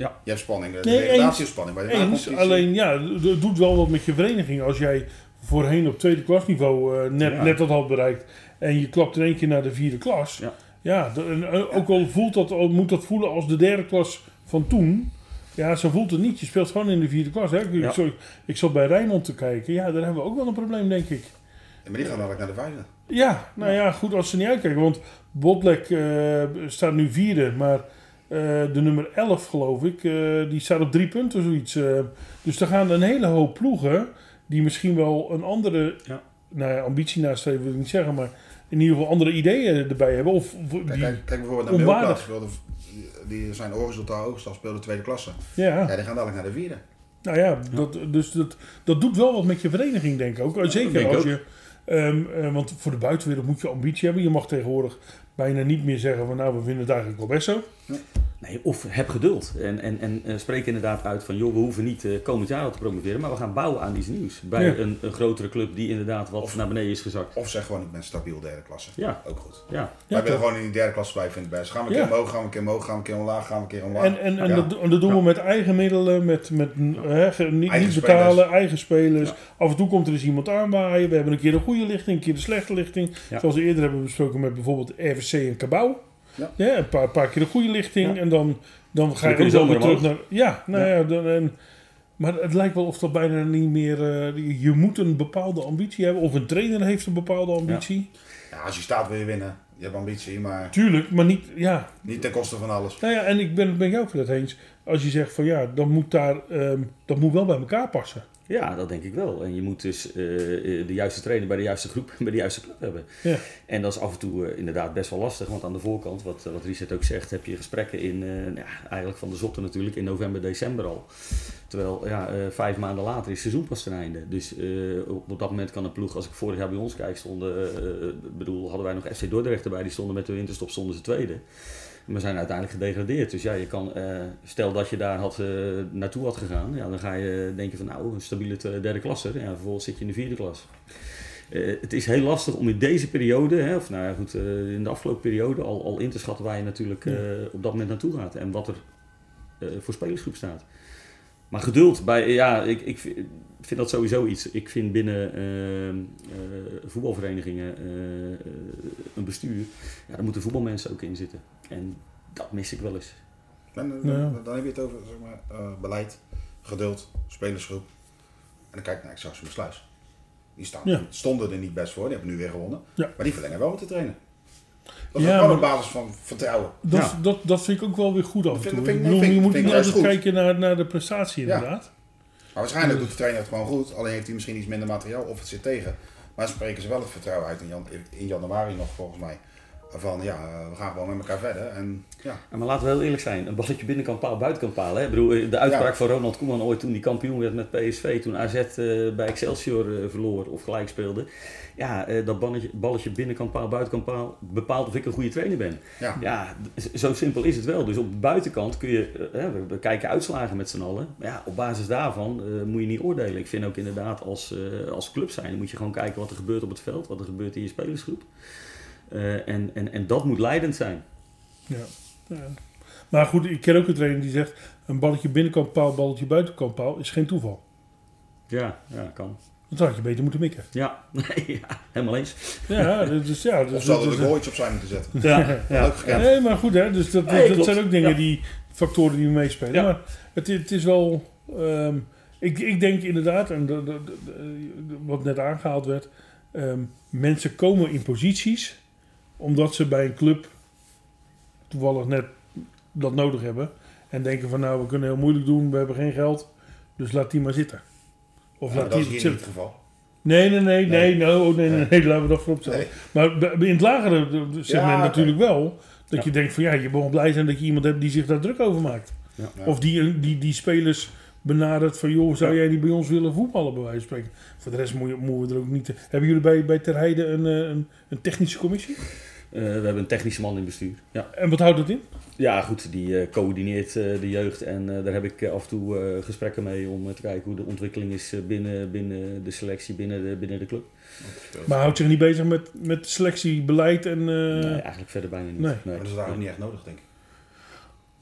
S4: Ja.
S3: Je hebt spanning, de
S2: Nee, eens.
S3: is spanning.
S2: Eens, alleen ja, het doet wel wat met je vereniging. Als jij voorheen op tweede klasniveau eh, net,
S4: Ja.
S2: net dat had bereikt en je klapt in één keer naar de vierde klas.
S4: Ja.
S2: Ja, en, eh, ook al voelt dat, al moet dat voelen als de derde klas van toen. Ja, zo voelt het niet. Je speelt gewoon in de vierde klas. Hè. Ik,
S4: Ja.
S2: zo- ik zat bij Rijnmond te kijken. Ja, daar hebben we ook wel een probleem, denk ik.
S3: Ja, maar die gaan dadelijk naar de vijfde.
S2: Ja, nou ja, goed als ze niet uitkijken. Want Botlek eh, staat nu vierde, maar de nummer 11 geloof ik, eh, die staat op drie punten zoiets. eh. dus er gaan een hele hoop ploegen die misschien wel een andere
S4: Ja.
S2: nou ja, ambitie nastreven, wil ik niet zeggen, maar in ieder geval andere ideeën erbij hebben. Of, of
S3: Kijk,
S2: die,
S3: kijk, kijk bijvoorbeeld naar speelde- Die zijn oorresultaat hoogst al speelde tweede klasse.
S2: ja,
S3: Ja, die gaan dadelijk naar de vierde.
S2: nou ja, Dat, dus dat, dat doet wel wat met je vereniging, denk ik ook. Zeker als
S4: ook.
S2: je, ehm, eh, want voor de buitenwereld moet je ambitie hebben. Je mag tegenwoordig bijna niet meer zeggen van nou, we vinden het eigenlijk wel best zo.
S4: Of heb geduld. En, en, en eh, spreek inderdaad uit van, joh, we hoeven niet eh, komend jaar al te promoveren, maar we gaan bouwen aan iets nieuws. Bij
S2: Ja.
S4: een, een grotere club die inderdaad wat
S3: Of-
S4: naar beneden is gezakt.
S3: Of zeg gewoon, ik ben stabiel derde klasse.
S4: Ja,
S3: Ook goed.
S4: ja.
S2: Ja,
S3: Wij willen gewoon in die derde klasse blijven, ik best. Gaan we een keer omhoog, gaan we een keer omhoog, gaan we een keer omlaag, gaan we een keer omlaag.
S2: En, en, en dat, dat doen we met eigen middelen, met, met hè, niet,
S3: Eigen
S2: niet betalen,
S3: spelers.
S2: eigen spelers. Af en toe komt er eens iemand aanwaaien. We hebben een keer de goede lichting, een keer de slechte lichting. Zoals we eerder hebben besproken met bijvoorbeeld RVC en Cabau.
S3: Ja.
S2: een paar, paar keer de goede lichting en dan, dan ga
S4: Dan
S2: je wel weer terug naar... Ja, nou ja. dan, en, maar het lijkt wel of dat bijna niet meer... eh, je moet een bepaalde ambitie hebben. Of een trainer heeft een bepaalde ambitie.
S3: Ja, als je staat wil je winnen. Je hebt ambitie, maar
S2: Tuurlijk, maar niet... Ja,
S3: niet ten koste van alles.
S2: Nou ja, en ik ben het met jou voor het eens. Als je zegt van ja, dan moet daar, ehm, dat moet wel bij elkaar passen.
S4: Ja, dat denk ik wel. En je moet dus eh, eh, de juiste trainer bij de juiste groep, bij de juiste club hebben.
S2: Ja.
S4: En dat is af en toe eh, inderdaad best wel lastig, want aan de voorkant, wat, wat Richard ook zegt, heb je gesprekken in, eh, ja, eigenlijk van de zotte natuurlijk, in november, december al. Terwijl ja, vijf maanden later is het seizoen pas ten einde. Dus op, op dat moment kan een ploeg, als ik vorig jaar bij ons kijk, stonden, bedoel, hadden wij nog FC Dordrecht erbij, die stonden met de winterstop, stonden ze tweede. We zijn uiteindelijk gedegradeerd. Dus ja, je kan, eh, stel dat je daar had, eh, naartoe had gegaan, ja, dan ga je denken van nou, een stabiele derde klasse. Ja, vervolgens zit je in de vierde klas. Eh, het is heel lastig om in deze periode, hè, of nou ja, goed, in de afgelopen periode, al, al in te schatten waar je natuurlijk op dat moment naartoe gaat en wat er voor spelersgroep staat. Maar geduld bij, ja, ik, ik vind- dat sowieso iets. Ik vind binnen eh, eh, voetbalverenigingen een bestuur, ja, daar moeten voetbalmensen ook in zitten. En dat mis ik wel eens.
S3: En,
S2: Ja.
S3: dan, dan heb je het over zeg maar, eh, beleid, geduld, spelersgroep. En dan kijk ik naar Excelsior Sluis. Die staan,
S2: Ja.
S3: stonden er niet best voor, die hebben nu weer gewonnen.
S2: Ja.
S3: Maar die verlengen wel met de trainer. Dat is
S2: Ja, maar-
S3: een basis van vertrouwen.
S2: Dat,
S4: Ja.
S2: dat, dat vind ik ook wel weer goed af en toe.
S3: vind- vind-
S2: je moet niet altijd kijken naar, naar de prestatie
S3: Ja.
S2: inderdaad.
S3: Maar waarschijnlijk doet de trainer het gewoon goed, alleen heeft hij misschien iets minder materiaal of het zit tegen. Maar spreken ze wel het vertrouwen uit in, jan- in januari nog volgens mij. Van ja, eh, we gaan gewoon met elkaar verder. En ja,
S4: maar laten we heel eerlijk zijn. Een balletje binnenkant paal, buitenkant paal. Hè? Ik bedoel, de uitspraak
S3: Ja.
S4: van Ronald Koeman ooit toen hij kampioen werd met PSV. Toen AZ eh, bij Excelsior eh, verloor of gelijk speelde. Ja, eh, dat balletje, balletje binnenkant paal, buitenkant paal bepaalt of ik een goede trainer ben.
S3: ja.
S4: Zo simpel is het wel. Dus op de buitenkant kun je, eh, we- kijken uitslagen met z'n allen. Maar ja, op basis daarvan eh, moet je niet oordelen. Ik vind ook inderdaad als, eh, als club zijn, moet je gewoon kijken wat er gebeurt op het veld, wat er gebeurt in je spelersgroep. Eh, en, en, en dat moet leidend zijn.
S2: Ja. ja. Maar goed, ik ken ook een trainer die zegt... een balletje binnenkant paal, balletje buitenkant paal is geen toeval.
S4: Ja, ja, kan.
S2: Dat had je beter moeten mikken.
S4: Ja, nee, ja helemaal eens.
S2: Ja, dus ja. Dus,
S3: Of ze hadden de gooitjes opzij moeten zetten.
S4: Ja,
S3: Leuk gekend.
S2: Nee, maar goed, hè, dus dat,
S4: Nee,
S2: dat
S4: klopt.
S2: zijn ook dingen
S4: Ja.
S2: die factoren die meespelen.
S4: Ja.
S2: Maar het, het is wel. ehm, ik, ik denk inderdaad, en de, de- de- de- wat net aangehaald werd, ehm, mensen komen in posities omdat ze bij een club toevallig net dat nodig hebben. En denken van nou, we kunnen heel moeilijk doen, we hebben geen geld, dus laat die maar zitten. Of
S3: Ja,
S2: laat
S3: dat
S2: die
S3: is hier
S2: zitten.
S3: niet het geval.
S2: Nee, nee, nee, nee,
S3: Nee.
S2: no, nee, nee,
S3: Nee.
S2: nee, laten we dat voorop stellen.
S3: Nee.
S2: Maar in het lagere segment
S3: oké.
S2: natuurlijk wel. Dat
S4: Ja.
S2: je denkt van ja, je mag blij zijn dat je iemand hebt die zich daar druk over maakt.
S4: Ja.
S3: Ja.
S2: Of die, die, die spelers benadert van joh, zou
S4: Ja.
S2: jij niet bij ons willen voetballen bij wijze van spreken. Voor de rest moet moeten we er ook niet... Hebben jullie bij, bij Ter Heide een, eh, een, een technische commissie?
S4: Eh, we hebben een technische man in bestuur. Ja,
S2: En wat houdt dat in?
S4: ja goed, die eh, coördineert eh, de jeugd en eh, daar heb ik af en toe eh, gesprekken mee om te kijken hoe de ontwikkeling is eh, binnen, binnen de selectie, binnen de, binnen de club.
S2: Maar houdt zich niet bezig met, met selectie, beleid en... eh,
S4: nee, eigenlijk verder bijna niet.
S2: nee.
S3: Maar dat is daar ook niet echt nodig, denk ik.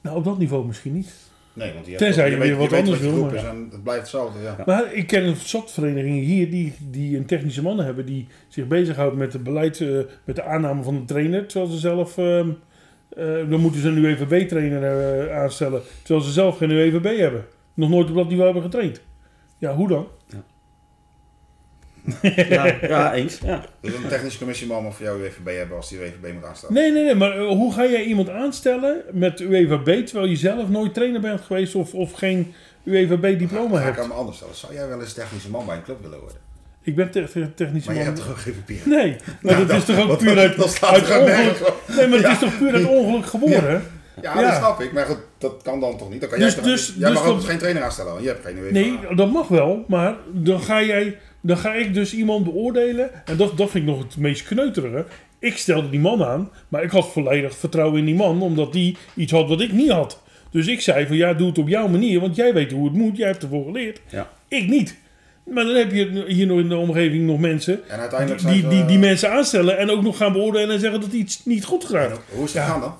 S2: Nou, op dat niveau misschien niet.
S3: Nee, want
S2: Tenzij je weer wat anders wil, maar-
S3: en het blijft hetzelfde. Ja.
S2: Maar ik ken een zat verenigingen hier die, die een technische mannen hebben die zich bezighoudt met het beleid, eh, met de aanname van de trainer. Terwijl ze zelf, ehm, eh, dan moeten ze een UEVB-trainer eh, aanstellen. Terwijl ze zelf geen UEVB hebben. Nog nooit op dat niveau hebben getraind. Ja, hoe dan?
S4: Ja, ja, eens. Ja.
S3: Dus een technische commissieman mag voor jou UWVB hebben als die UWVB moet aanstellen.
S2: Nee, nee, nee, maar eh, hoe ga jij iemand aanstellen met UEVB terwijl je zelf nooit trainer bent geweest of, of geen UEVB-diploma
S3: Ga ik
S2: hebt?
S3: aan me anders stellen. Zou jij wel eens technische man bij een club willen worden?
S2: Ik ben te- te- technische
S3: Maar je
S2: man.
S3: hebt toch ook geen papier?
S2: Nee, maar
S3: Nou,
S2: dat is toch ook puur uit,
S3: dat staat
S2: uit
S3: gewoon
S2: ongeluk. Nee, maar het is toch puur uit ongeluk geboren?
S3: Ja,
S2: Ja.
S3: dat snap ik. Maar goed, dat kan dan toch niet? Dan kan
S2: Dus-
S3: jij,
S2: dus-
S3: jij
S2: dus
S3: mag ook
S2: dat-
S3: geen trainer aanstellen, want je hebt geen UWVB.
S2: Nee, dat mag wel, maar dan ga, jij, dan ga ik dus iemand beoordelen. En dat, dat vind ik nog het meest kneuterige. Ik stelde die man aan, maar ik had volledig vertrouwen in die man, omdat die iets had wat ik niet had. Dus ik zei van ja, doe het op jouw manier, want jij weet hoe het moet, jij hebt ervoor geleerd.
S4: Ja.
S2: Ik niet. Maar dan heb je hier nog in de omgeving nog mensen
S3: En
S2: die,
S3: uiteindelijk
S2: die,
S3: zijn ze-
S2: die, die mensen aanstellen en ook nog gaan beoordelen en zeggen dat iets niet goed gedaan is.
S3: Hoe is het
S2: Ja.
S3: gegaan dan?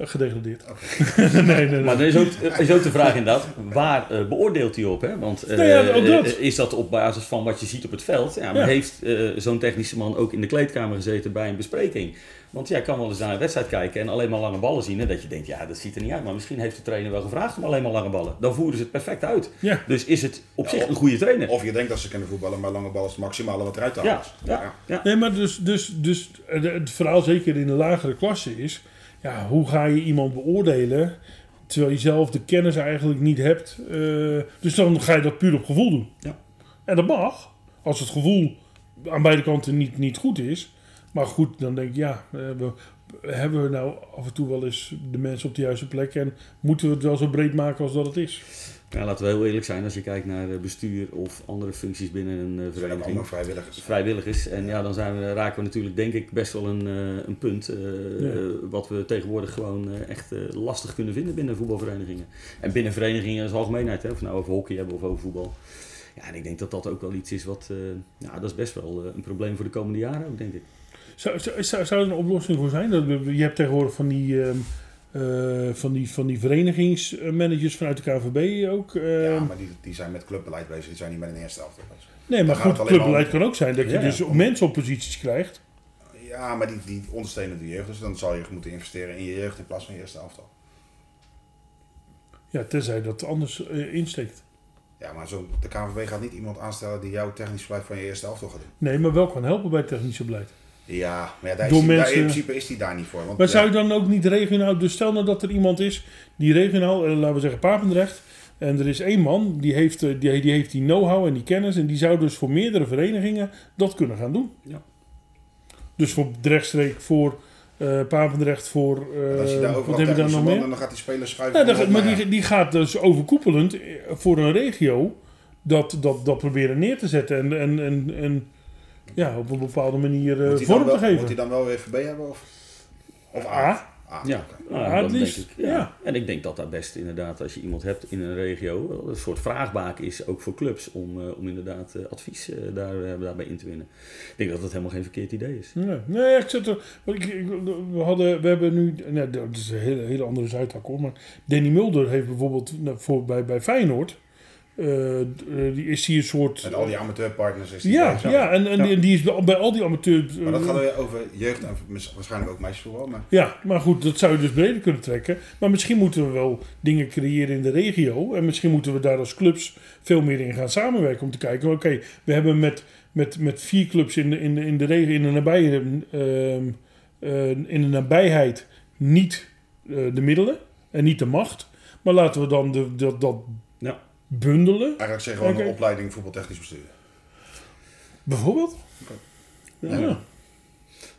S2: Gedegradeerd. nee, nee, nee.
S4: Maar dan is ook, is ook de vraag inderdaad, waar eh, beoordeelt hij op? Hè? Want eh,
S2: ja, ook dat.
S4: eh, is dat op basis van wat je ziet op het veld? Ja, maar
S2: Ja.
S4: heeft eh, zo'n technische man ook in de kleedkamer gezeten bij een bespreking? Want jij kan wel eens naar een wedstrijd kijken en alleen maar lange ballen zien. En dat je denkt, ja, dat ziet er niet uit. Maar misschien heeft de trainer wel gevraagd om alleen maar lange ballen. Dan voeren ze het perfect uit.
S2: Ja.
S4: Dus is het op
S3: Ja,
S4: zich
S3: of-
S4: een goede trainer.
S3: Of je denkt dat ze kunnen voetballen, maar lange bal is het maximale wat eruit te halen
S4: Ja,
S3: is.
S4: ja, ja.
S2: Nee, maar dus, dus, dus het het verhaal zeker in de lagere klasse is... Ja, hoe ga je iemand beoordelen terwijl je zelf de kennis eigenlijk niet hebt? eh, dus dan ga je dat puur op gevoel doen.
S4: Ja.
S2: En dat mag, als het gevoel aan beide kanten niet, niet goed is. Maar goed, dan denk ik, ja, eh, we, hebben we nou af en toe wel eens de mensen op de juiste plek... en moeten we het wel zo breed maken als dat het is?
S4: Ja, laten we heel eerlijk zijn. Als je kijkt naar eh, bestuur of andere functies binnen een eh, vereniging.
S3: allemaal vrijwilligers.
S4: vrijwilligers. En ja, dan zijn we, raken we natuurlijk denk ik best wel een, eh, een punt eh,
S2: Ja.
S4: eh, wat we tegenwoordig gewoon eh, echt eh, lastig kunnen vinden binnen voetbalverenigingen. En binnen verenigingen als algemeenheid, hè, of we nou over hockey hebben of over voetbal. Ja, en ik denk dat dat ook wel iets is wat, eh, ja, dat is best wel eh, een probleem voor de komende jaren ook, denk ik.
S2: Zou, zou, zou er een oplossing voor zijn? Je hebt tegenwoordig van die, ehm, eh, van die, van die verenigingsmanagers vanuit de KVB ook. ehm.
S3: Ja, maar die, die zijn met clubbeleid bezig, die zijn niet met een eerste elftal bezig.
S2: nee, maar goed, clubbeleid kan ook zijn dat je
S4: Ja,
S2: dus mensen op posities krijgt.
S3: Ja, maar die, die ondersteunen de jeugd, dus dan zal je moeten investeren in je jeugd in plaats van je eerste elftal.
S2: Ja, tenzij dat anders eh, insteekt.
S3: Ja, maar zo, de KNVB gaat niet iemand aanstellen die jouw technisch beleid van je eerste elftal gaat doen.
S2: Nee, maar wel kan helpen bij het technische beleid.
S3: Ja, maar ja, daar is
S2: Door
S3: die- daar-
S2: mensen-
S3: in principe is die daar niet voor. Want,
S2: Maar
S3: ja,
S2: zou je dan ook niet regionaal, dus stel nou dat er iemand is die regionaal, eh, laten we zeggen Papendrecht, en er is één man die heeft eh, die, die, heeft die know-how en die kennis en die zou dus voor meerdere verenigingen dat kunnen gaan doen.
S4: Ja.
S2: Dus voor Drechtstreek, voor eh Papendrecht voor... eh,
S3: als je daar
S2: wat
S3: overal
S2: hebben we daar
S3: technische
S2: nog meer?
S3: dan gaat die speler schuiven.
S2: Ja,
S3: op
S2: maar die, die gaat dus overkoepelend voor een regio dat, dat, dat proberen neer te zetten en, en, en, en ja, op een bepaalde manier eh, vorm te geven.
S3: Moet hij dan wel weer VB hebben? Of, of
S2: A.
S3: A,
S4: Ja,
S3: oké.
S4: nou,
S2: Ja,
S4: dat
S2: het
S4: denk ik.
S2: ja.
S4: Ja. En ik denk dat daar best inderdaad, als je iemand hebt in een regio, een soort vraagbaak is ook voor clubs om, eh, om inderdaad eh, advies eh, daar, eh, daarbij in te winnen. Ik denk dat dat helemaal geen verkeerd idee is.
S2: Nee, nee ik zit er. want Ik, ik- we, hadden, we hebben nu. Nee, dat is een hele, hele andere zijtak hoor. Maar Danny Mulder heeft bijvoorbeeld nou, voor, bij, bij Feyenoord. Eh, eh, die is hier een soort.
S3: Met al die amateurpartners is die
S2: ja, ja, en, en,
S4: Ja.
S2: Die, die is bij, bij al die amateurs.
S3: Maar dat gaat weer over jeugd en waarschijnlijk ook meisjesvoetbal. Maar
S2: Ja, maar goed, dat zou je dus breder kunnen trekken. Maar misschien moeten we wel dingen creëren in de regio. En misschien moeten we daar als clubs veel meer in gaan samenwerken. Om te kijken, oké, we hebben met, met, met vier clubs in de, in de, in de regio, in de, nabije, ehm, eh, in de nabijheid niet eh, de middelen en niet de macht. Maar laten we dan de, dat. Bundelen,
S3: eigenlijk zeg gewoon
S2: Oké.
S3: een opleiding voetbaltechnisch bestuur.
S2: bijvoorbeeld. Ja.
S3: Ja.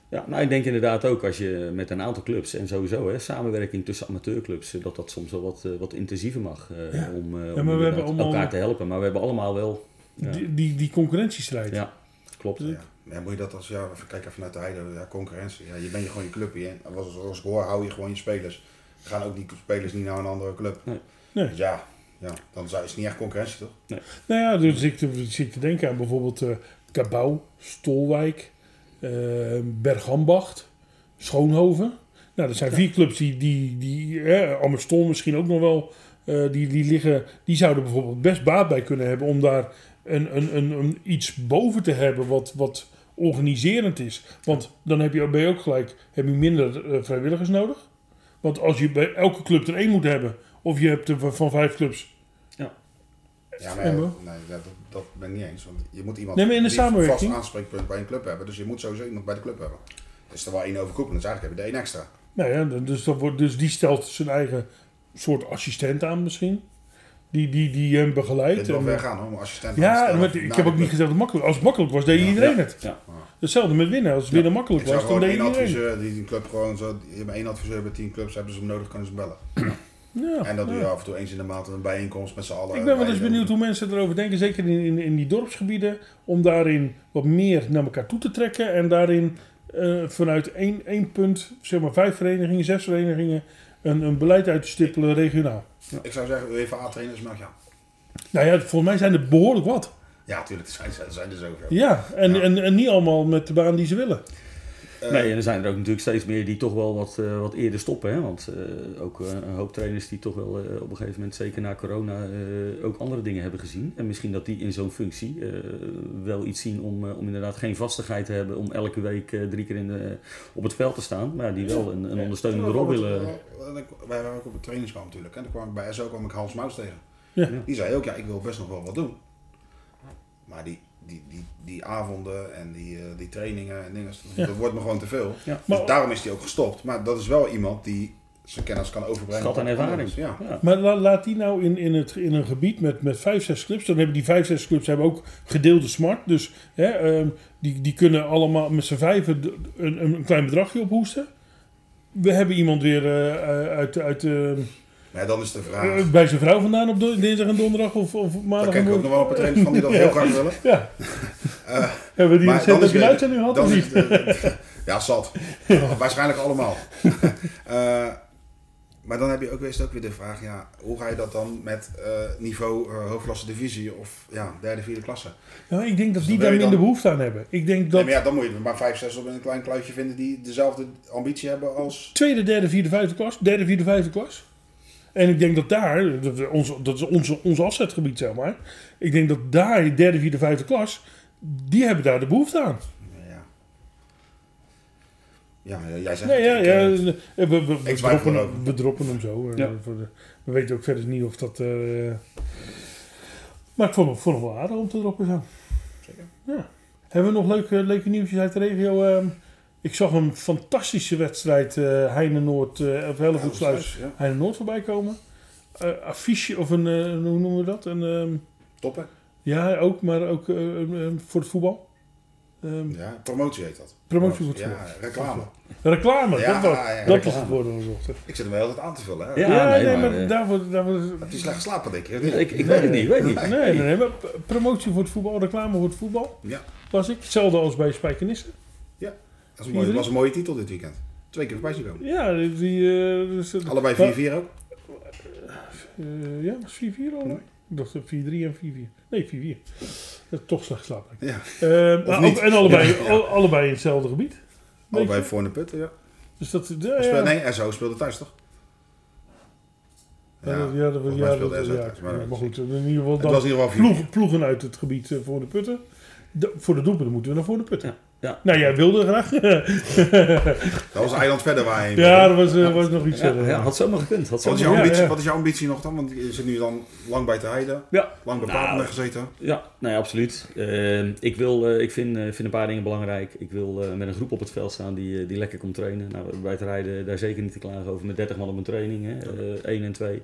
S4: Ja, nou ik denk inderdaad ook als je met een aantal clubs en sowieso hè, samenwerking tussen amateurclubs, eh, dat dat soms wel wat, eh, wat intensiever mag eh,
S2: Ja.
S4: om, eh, om
S2: hebben
S4: inderdaad
S2: allemaal-
S4: elkaar te helpen. Maar we hebben allemaal wel, ja,
S2: Die, die, die concurrentiestrijd.
S4: ja klopt.
S3: Ja. Ja, moet je dat als, ja, even kijken vanuit de heide, ja, concurrentie. Ja, je bent je gewoon je club hier. Als, als ik hoor, hou je gewoon je spelers. Gaan ook die spelers niet naar een andere club.
S4: Nee.
S2: Nee.
S3: Dus ja, ja, dan zou- is het niet echt concurrentie toch?
S2: Nou ja, dus ik zit te denken aan bijvoorbeeld eh Cabau, Stolwijk, eh Bergambacht, Schoonhoven. Nou, dat zijn vier clubs die, die, die eh, misschien ook nog wel, eh, die, die liggen, die zouden bijvoorbeeld best baat bij kunnen hebben om daar een, een, een, een iets boven te hebben wat, wat organiserend is. Want dan heb je, ben je ook gelijk, heb je minder vrijwilligers nodig. Want als je bij elke club er één moet hebben, of je hebt er van vijf clubs
S3: Ja,
S2: Ja, maar-
S3: nee, dat, dat ben ik niet eens. Want je moet iemand
S2: Nee, maar in de samenwerking.
S3: vast aanspreekpunt bij een club hebben. Dus je moet sowieso iemand bij de club hebben. Dus er wel één overkoepelend. Dus eigenlijk heb je er één extra.
S2: Nou ja, dus, dat wordt, dus die stelt zijn eigen soort assistent aan misschien. Die, die, die hem begeleidt.
S3: Dit wil ver gaan hoor, assistent
S2: ja, maar ik heb ook niet gezegd dat het makkelijk Als het makkelijk was, deed
S3: Ja.
S2: iedereen
S4: Ja.
S2: het.
S4: Ja.
S2: Hetzelfde met winnen. Als het winnen makkelijk
S3: Ik zou
S2: was, dan
S3: gewoon
S2: deed
S3: één
S2: iedereen.
S3: adviseur die een club gewoon zo. Je hebt één adviseur bij tien clubs, hebben ze hem nodig, kunnen ze hem bellen.
S2: Ja,
S3: En dat doe
S2: ja.
S3: je af en toe eens in de maand een bijeenkomst met z'n allen.
S2: Ik ben wel eens benieuwd hoe mensen erover denken, zeker in, in, in die dorpsgebieden, om daarin wat meer naar elkaar toe te trekken en daarin eh, vanuit één, één punt, zeg maar vijf verenigingen, zes verenigingen, een, een beleid uit te stippelen regionaal.
S3: Ik zou zeggen, UEFA-trainers, maar ja.
S2: Nou ja, volgens mij zijn er behoorlijk wat.
S3: Ja, tuurlijk, er zijn, er zijn er zoveel.
S2: Ja, en,
S3: Ja.
S2: En, en niet allemaal met de baan die ze willen.
S3: Eh,
S4: Nee, en er zijn er ook natuurlijk steeds meer die toch wel wat, eh, wat eerder stoppen. Hè? Want eh, ook een hoop trainers die toch wel op een gegeven moment, zeker na corona, eh, ook andere dingen hebben gezien. En misschien dat die in zo'n functie eh, wel iets zien om, om inderdaad geen vastigheid te hebben om elke week eh, drie keer in de, op het veld te staan. Maar die wel een, een ondersteunende rol willen.
S3: Wij waren ook op het trainingskamp natuurlijk. En toen kwam ik bij SO kwam ik Hans Muis tegen.
S2: Ja.
S3: Die zei ook, ja, ik wil best nog wel wat doen. Maar die, die, die, die avonden en die, eh, die trainingen en dingen, dat,
S2: Ja.
S3: dat wordt me gewoon te veel.
S4: Ja.
S3: Dus
S2: Maar-
S3: daarom is hij ook gestopt. Maar dat is wel iemand die zijn kennis kan overbrengen.
S4: Schat en ervaring.
S3: Ja.
S4: Ja.
S2: Maar la- laat die nou in, in, het, in een gebied met, met vijf, zes clubs. Dan hebben die vijf, zes clubs hebben ook gedeelde smart. Dus hè, ehm, die, die kunnen allemaal met z'n vijven een, een klein bedragje ophoesten. We hebben iemand weer eh, uit, uit, eh,
S3: Maar dan is de vraag.
S2: eh, bij zijn vrouw vandaan op dinsdag en donderdag of, of maandag.
S3: ken
S2: en
S3: ik ook nog wel een paar trainers van die dat heel graag willen.
S2: Ja.
S3: Eh,
S2: Hebben we die
S3: maar
S2: recent
S3: dan is
S2: een
S3: weer-
S2: uitzending gehad
S3: dan
S2: of
S3: is
S2: niet?
S3: het, ja, zat. Waarschijnlijk allemaal. Eh, maar dan heb je ook, weer, ook weer de vraag, ja, hoe ga je dat dan met niveau eh, hoofdklasse divisie of ja, derde, vierde klasse?
S2: Nou, ik denk dat
S3: Dus
S2: die
S3: dan
S2: daar
S3: je
S2: minder
S3: dan-
S2: behoefte aan hebben. Ik denk
S3: Nee,
S2: dat
S3: maar ja, dan moet je maar vijf, zes op een klein kluitje vinden die dezelfde ambitie hebben als...
S2: tweede, derde, vierde, vijfde klas. Derde, vierde, vijfde klas. En ik denk dat daar, dat, is onze, dat is onze, ons afzetgebied zeg maar. Ik denk dat daar, derde, vierde, vijfde klas, die hebben daar de behoefte aan.
S3: Ja, ja jij zegt
S2: Nee, ja, ja,
S3: ik, eh,
S2: we, we, we, droppen,
S3: erover.
S2: we droppen hem zo.
S4: Ja.
S2: Eh, voor de- we weten ook verder niet of dat... eh, maar ik vond vond hem wel aardig om te droppen zo.
S3: Zeker.
S2: Ja. Hebben we nog leuke, leuke nieuwtjes uit de regio? Ehm, ik zag een fantastische wedstrijd uh, Heine Noord, uh, of Hellevoetsluis,
S3: ja,
S2: Heine Noord voorbij komen. Uh, affiche of een, uh, hoe noemen we dat? Een, um,
S3: Toppen.
S2: ja, ook, maar ook uh, voor het voetbal. Ehm,
S3: Ja, promotie heet dat.
S2: Promotie voor het
S3: Ja, reclame.
S2: reclame,
S3: Ja,
S2: dat, was,
S3: ja,
S2: dat
S3: reclame.
S2: is het woord dat we zochten.
S3: Ik zit hem wel altijd aan te vullen. Hè?
S4: Ja.
S2: Ja,
S4: nee,
S2: nee,
S4: maar,
S2: maar,
S4: eh,
S2: daarvoor... daarvoor
S3: Heb je slecht geslapen, denk je?
S4: Ik, ik weet het niet, weet niet.
S2: nee, nee, nee, maar promotie voor het voetbal, reclame voor het voetbal,
S3: Ja,
S2: was ik. Hetzelfde als bij Spijkenissen.
S3: Dat is was een mooie titel dit weekend. Twee keer voorbij zien komen.
S2: Ja, die... die, dus, het-
S3: Allebei
S2: maar-
S3: 4-4 ook.
S2: eh, ja, was 4-4 al? Ik dacht dat 4-3 en 4-4. Nee, 4-4. Dat is toch slecht slapen.
S3: Ja,
S2: Eh, maar ook- en allebei,
S3: Ja, ja.
S2: al- allebei in hetzelfde gebied.
S3: Allebei voor de putten, ja.
S2: Dus dat... Ja,
S3: Speel,
S2: ja.
S3: nee, SO speelde thuis, toch?
S2: Ja, dat- ja, dat- ja, dat-
S3: SO
S2: ja,
S3: thuis. Maar,
S2: ja, maar goed, in ieder geval dan
S3: was in ieder geval 4
S2: ploegen, ploegen uit het gebied voor de putten. De- voor de doelpunten moeten we naar voor de putten.
S4: Ja.
S2: Nou, jij wilde graag.
S3: Dat was een eiland verder waar je heen
S2: ja, dat was, eh, was nog iets
S4: Ja,
S2: verder.
S4: ja, had zomaar gekund. Had
S3: Wat is, jouw ambitie,
S2: ja.
S3: wat is jouw ambitie nog dan? Want je zit nu dan lang bij te heiden,
S4: Ja,
S3: lang bij
S4: Nou,
S3: gezeten.
S4: Ja, nee, absoluut. Eh, ik, wil, eh, ik vind, eh, vind een paar dingen belangrijk. Ik wil eh, met een groep op het veld staan die, die lekker komt trainen. Nou, bij het rijden daar zeker niet te klagen over met 30 man op een training, hè, eh, 1 en 2.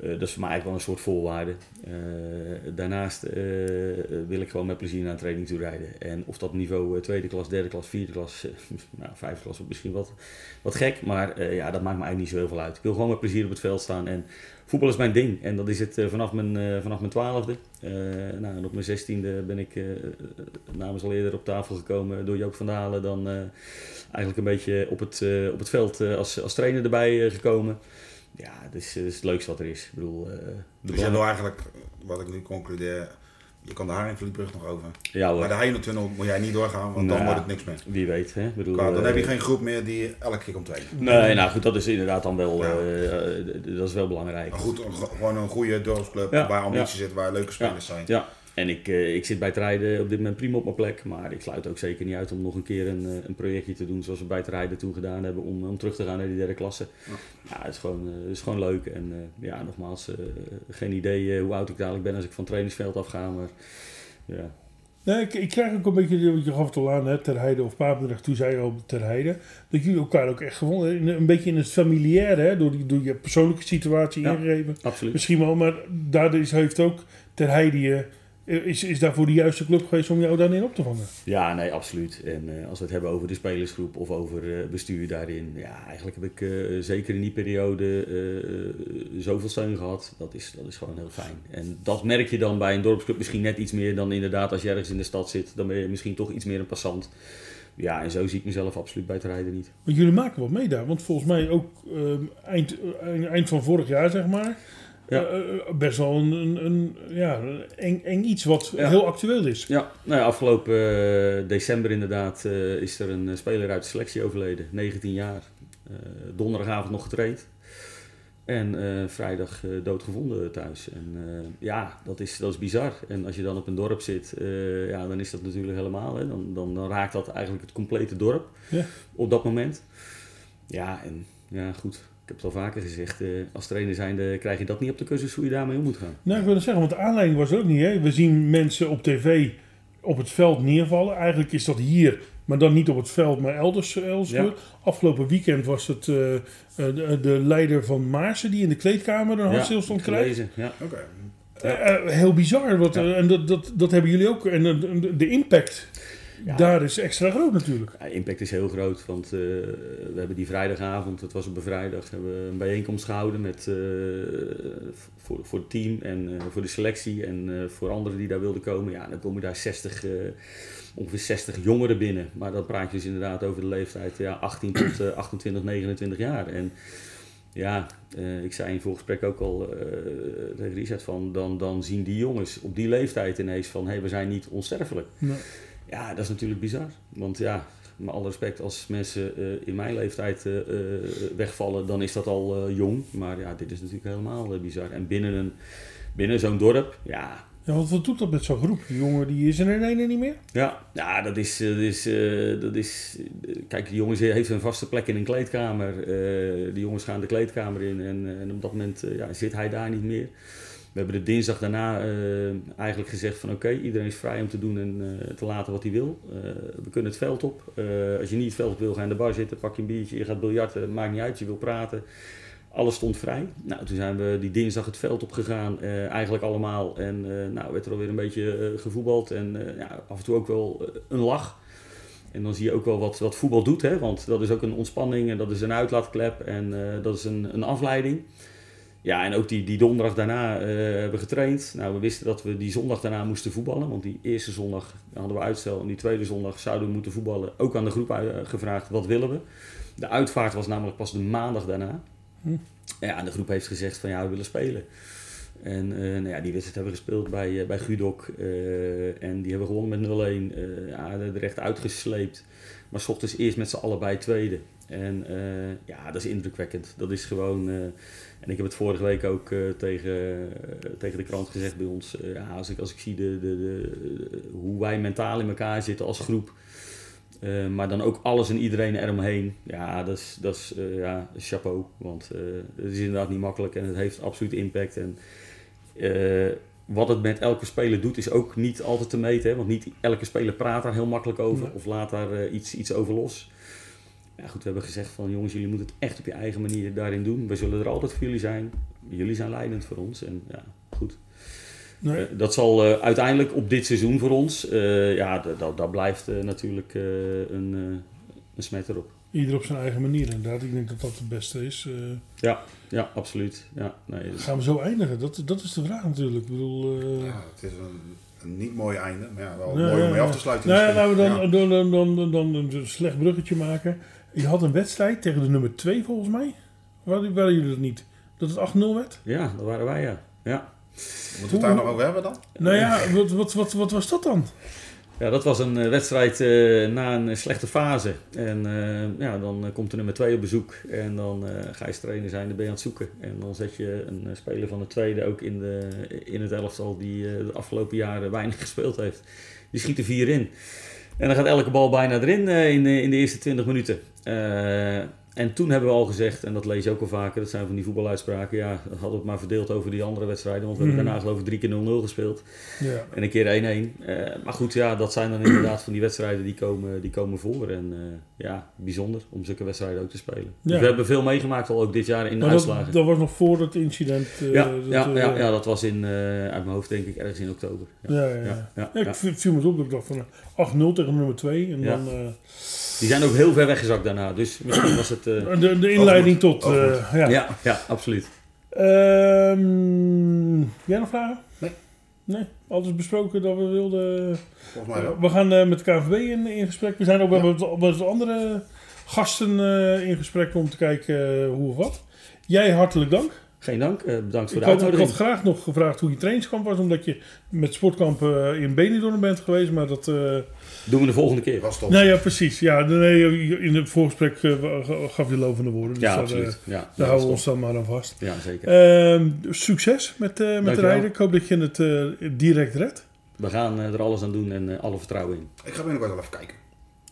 S4: Eh, dat is voor mij eigenlijk wel een soort voorwaarde. Eh, daarnaast eh, wil ik gewoon met plezier naar een training toe rijden. En of dat niveau tweede klas, derde klas, vierde klas, nou, vijfde klas wordt misschien wat, wat gek. Maar ja, dat maakt me eigenlijk niet zo heel veel uit. Ik wil gewoon met plezier op het veld staan. En voetbal is mijn ding. En dat is het vanaf, mijn, vanaf mijn twaalfde. Nou, en op mijn zestiende ben ik namens al eerder op tafel gekomen door Joop van Dalen. Dan eigenlijk een beetje op het, op het veld als, als trainer erbij gekomen. Ja, dat is, dat is het leukste wat er is. Ik bedoel, eh, de
S3: Dus jij
S4: belang-
S3: wil eigenlijk, wat ik nu concludeer, je kan de Haringvlietbrug nog over.
S4: ja, hoor.
S3: Maar de Heijentunnel moet jij niet doorgaan, want dan
S4: Nou,
S3: wordt het niks meer.
S4: Wie weet, hè? Ik Bedoel,
S3: Qua, dan
S4: eh,
S3: heb je geen groep meer die elke keer komt trainen.
S4: Nee, nou goed, dat is inderdaad dan wel,
S3: Ja.
S4: eh, dat is wel belangrijk.
S3: Maar goed, gewoon een goede dorpsclub
S4: Ja,
S3: waar ambitie zit, waar leuke spelers zijn.
S4: Ja, en ik, eh, ik zit bij het rijden op dit moment prima op mijn plek. Maar ik sluit ook zeker niet uit om nog een keer een, eh, een projectje te doen zoals we bij het rijden toen gedaan hebben. Om, om terug te gaan naar die derde klasse.
S3: Ja.
S4: Ja, het is gewoon, eh, het is gewoon leuk. En eh, ja, nogmaals, eh, geen idee eh, hoe oud ik dadelijk ben als ik van het trainingsveld afga. Maar ja,
S2: Nee, ik, ik krijg ook een beetje, want je gaf het al aan, hè, Ter Heide of Papendrecht, toen zei je al Ter Heide, dat jullie elkaar ook echt gevonden in- Een beetje in het familiaire, hè, door, die, door je persoonlijke situatie
S4: Ja.
S2: ingegeven.
S4: absoluut.
S2: Misschien wel, maar daardoor is, heeft ook Ter Heide je, is, is daarvoor de juiste club geweest om jou daarin op te vangen.
S4: Ja, nee, absoluut. En eh, als we het hebben over de spelersgroep of over eh, bestuur daarin. Ja, eigenlijk heb ik eh, zeker in die periode zoveel steun gehad. Dat is, dat is gewoon heel fijn. En dat merk je dan bij een dorpsclub misschien net iets meer dan inderdaad als je ergens in de stad zit. Dan ben je misschien toch iets meer een passant. Ja, en zo zie ik mezelf absoluut bij het rijden niet.
S2: Want jullie maken wat mee daar, want volgens mij ook ehm, eind, eind van vorig jaar, zeg maar,
S4: Ja.
S2: eh, eh, best wel een, een, een, ja, een eng, eng iets wat
S4: Ja.
S2: heel actueel is.
S4: Ja, nou ja, afgelopen eh, december inderdaad eh, is er een eh, speler uit de selectie overleden. 19 jaar. Eh, donderdagavond nog getraind. En eh, vrijdag eh, doodgevonden thuis. En eh, ja, dat is, dat is bizar. En als je dan op een dorp zit, eh, ja, dan is dat natuurlijk helemaal. Hè. Dan, dan, dan raakt dat eigenlijk het complete dorp
S2: Ja.
S4: op dat moment. Ja, en ja, goed. Ik heb het al vaker gezegd. eh, als trainer zijnde krijg je dat niet op de cursus hoe je daarmee om moet gaan.
S2: Nou, ik wil het zeggen, want de aanleiding was ook niet. Hè? We zien mensen op tv op het veld neervallen. Eigenlijk is dat hier, maar dan niet op het veld, maar elders. elders
S4: Ja.
S2: gebeurd. Afgelopen weekend was het eh, eh, de, de leider van Maarsen die in de kleedkamer een hartstilstand krijgt.
S4: gelezen. Ja.
S3: Oké.
S2: Eh, eh, heel bizar. Wat,
S4: Ja.
S2: eh, en dat, dat, dat hebben jullie ook. En de impact
S4: Ja.
S2: daar is extra groot natuurlijk.
S4: Ja, impact is heel groot, want eh, we hebben die vrijdagavond, het was op een vrijdag, hebben we een bijeenkomst gehouden met, eh, voor, voor het team en eh, voor de selectie en voor anderen die daar wilden komen. Ja, dan komen daar 60, eh, ongeveer 60 jongeren binnen. Maar dan praat je dus inderdaad over de leeftijd ja, 18 tot eh, 28, 29 jaar. En ja, ik zei in voorgesprek ook al tegen Richard van, dan, dan zien die jongens op die leeftijd ineens van, hé, hey, we zijn niet onsterfelijk.
S2: Nee.
S4: Ja, dat is natuurlijk bizar. Want ja, met alle respect, als mensen eh, in mijn leeftijd eh, eh, wegvallen, dan is dat al jong. Maar ja, dit is natuurlijk helemaal bizar. En binnen, een, binnen zo'n dorp, ja,
S2: Ja, want wat doet dat met zo'n groep? Die jongen die is er in ene niet meer.
S4: ja, ja dat is. Dat is, dat is kijk, die jongens heeft een vaste plek in een kleedkamer. Die jongens gaan de kleedkamer in en, en op dat moment ja, zit hij daar niet meer. We hebben de dinsdag daarna eh, eigenlijk gezegd van oké, iedereen is vrij om te doen en eh, te laten wat hij wil. Eh, we kunnen het veld op. Als je niet het veld op wil, ga in de bar zitten, pak je een biertje, je gaat biljarten, maakt niet uit, je wil praten. Alles stond vrij. Nou, toen zijn we die dinsdag het veld opgegaan, eh eigenlijk allemaal. En nou, werd er alweer een beetje gevoetbald. En ja, af en toe ook wel een lach. En dan zie je ook wel wat, wat voetbal doet. Hè? Want dat is ook een ontspanning en dat is een uitlaatklep en dat is een, een afleiding. Ja, en ook die, die donderdag daarna eh, hebben we getraind. Nou, we wisten dat we die zondag daarna moesten voetballen. Want die eerste zondag hadden we uitstel. En die tweede zondag zouden we moeten voetballen. Ook aan de groep eh, gevraagd, wat willen we? De uitvaart was namelijk pas de maandag daarna.
S2: Hm.
S4: Ja, en de groep heeft gezegd van ja, we willen spelen. En eh, nou ja, die wedstrijd hebben we gespeeld bij, bij Gudok. en die hebben we gewonnen met 0-1. eh ja, er recht uitgesleept. Maar s ochtends eerst met z'n allebei tweede. En eh, ja, dat is indrukwekkend. Dat is gewoon... eh, en ik heb het vorige week ook eh, tegen, tegen de krant gezegd bij ons. ja, als, ik, als ik zie de, de, de, hoe wij mentaal in elkaar zitten als groep. maar dan ook alles en iedereen eromheen. Ja, dat is, dat is ja, chapeau. Want het is inderdaad niet makkelijk en het heeft absoluut impact. En wat het met elke speler doet, is ook niet altijd te meten. Hè? Want niet elke speler praat daar heel makkelijk over
S2: Nee.
S4: of laat daar iets, iets over los. Ja, goed, we hebben gezegd van jongens, jullie moeten het echt op je eigen manier daarin doen. We zullen er altijd voor jullie zijn. Jullie zijn leidend voor ons. En ja, goed.
S2: Nee.
S4: Eh, dat zal eh, uiteindelijk op dit seizoen voor ons, eh, ja, dat- dat dat blijft eh, natuurlijk eh, een, eh, een smet erop.
S2: Ieder op zijn eigen manier inderdaad. Ik denk dat dat het beste is. Eh,
S4: Ja, ja, absoluut. Ja, nee, dus-
S2: gaan we zo eindigen? Dat, dat is de vraag natuurlijk. Ik bedoel... eh,
S3: Ja, het is een, een niet mooi einde, maar ja, wel
S2: Ja,
S3: mooi om mee
S2: ja.
S3: af te sluiten.
S2: Nou ja, laten we dan,
S3: Ja.
S2: dan, dan, dan, dan, dan een slecht bruggetje maken. Je had een wedstrijd tegen de nummer 2 volgens mij. Waren, waren jullie dat niet? Dat het 8-0 werd?
S4: ja, dat waren wij, ja. ja.
S3: Moeten we het daar nog over hebben dan?
S2: Nou ja, wat, wat, wat, wat was dat dan?
S4: Ja, dat was een eh, wedstrijd eh, na een slechte fase. En eh, ja, dan komt de nummer 2 op bezoek. En dan eh, ga je als trainer zijn, dan ben je aan het zoeken. En dan zet je een eh, speler van de tweede ook in, de, in het elftal die eh, de afgelopen jaren weinig gespeeld heeft. Die schiet er vier in. En dan gaat elke bal bijna erin eh, in, de- in de eerste 20 minuten. Eh, en toen hebben we al gezegd, en dat lees je ook al vaker, dat zijn van die voetbaluitspraken. Ja, dat hadden we het maar verdeeld over die andere wedstrijden. Want we hebben
S2: Mhm.
S4: daarna geloof ik drie keer 0-0 gespeeld.
S2: Ja.
S4: En een keer 1-1. Eh, maar goed, ja, dat zijn dan inderdaad van die wedstrijden die komen, die komen voor. En eh, ja, bijzonder om zulke wedstrijden ook te spelen. Dus we hebben veel meegemaakt al ook dit jaar in de
S2: Maar dat,
S4: uitslagen.
S2: dat was nog voor het incident. eh,
S4: ja,
S2: dat,
S4: ja, ja, ja, dat was in, uit mijn hoofd denk ik ergens in oktober. Ja.
S2: Ja, ja, ik viel me op dat ik dacht van eh, 8-0 tegen nummer 2. En dan
S4: Die zijn ook heel ver weggezakt daarna. Dus misschien was het... eh,
S2: de, de inleiding
S3: Overmoed.
S2: tot... eh, ja.
S4: ja. Ja, absoluut.
S2: Ehm, jij nog vragen?
S3: Nee.
S2: Nee? Alles besproken dat we wilden...
S3: Volgens mij wel.
S2: We gaan eh, met de KVB in, in gesprek. We zijn ook
S3: Ja.
S2: met, met andere gasten eh, in gesprek om te kijken hoe of wat. Jij hartelijk dank.
S4: Geen dank. eh, bedankt voor
S2: Ik
S4: de
S2: had, ik had
S4: uitnodiging.
S2: graag nog gevraagd hoe je trainingskamp was, omdat je met sportkamp eh, in Benidorm bent geweest. Maar dat. eh,
S4: Doen we de volgende keer.
S3: was top.
S2: nou ja, precies. Ja, nee, in het voorgesprek gaf je lovende woorden. Dus
S4: Ja,
S2: daar,
S4: absoluut.
S2: eh,
S4: Ja,
S2: daar houden we ons dan maar aan vast.
S4: Ja, zeker.
S2: Ehm, succes met, eh met rijden. Ik hoop dat je het eh, direct redt.
S4: We gaan er alles aan doen en alle vertrouwen in.
S3: Ik ga binnenkort wel even kijken.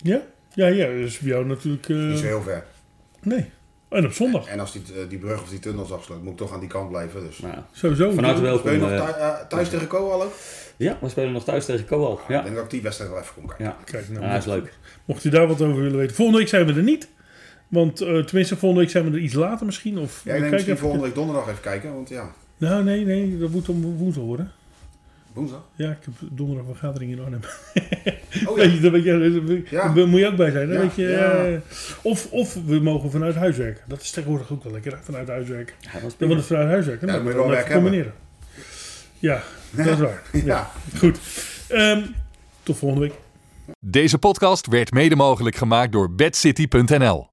S2: Ja? Ja, ja. Dus voor jou natuurlijk. eh,
S3: Niet zo heel ver.
S2: nee. En op zondag.
S3: En als die, eh, die brug of die tunnels afsluit, moet ik toch aan die kant blijven. Dus.
S4: Nou,
S2: Sowieso.
S4: van harte
S3: Speel
S4: welkom.
S3: je nog
S4: eh,
S3: eh, thuis tegen Koal ook?
S4: ja, we spelen nog thuis tegen Koal.
S3: Ik
S4: Ja,
S3: denk dat ik die wedstrijd wel even kom kijken.
S4: ja.
S2: Kijk, nou,
S4: Ah, is leuk.
S2: Mocht je daar wat over willen weten. Volgende week zijn we er niet. Want eh, tenminste, volgende week zijn we er iets later misschien. Of
S3: Ja, ik denk misschien volgende week donderdag even kijken, want ja,
S2: Nou, nee, nee. Dat moet om woensdag worden.
S3: Woensdag.
S2: Ja, ik heb donderdag een vergadering in Arnhem.
S3: Oh
S2: Weet
S3: ja,
S2: je, daar weet je,
S3: Ja.
S2: daar moet je ook bij zijn. hè,
S3: Ja,
S2: weet je,
S3: ja.
S2: eh, of, of we mogen vanuit huis werken. Dat is tegenwoordig ook wel lekker, vanuit huis werken.
S4: Ja, dat is
S2: Dan
S4: prima.
S2: wordt het vanuit huis werken.
S3: Ja,
S2: dan
S3: dat moet je wel
S2: even
S3: werk hebben.
S2: combineren. Ja, dat is waar. Ja.
S3: ja.
S2: Goed. Ehm, tot volgende week.
S1: Deze podcast werd mede mogelijk gemaakt door bedcity.nl.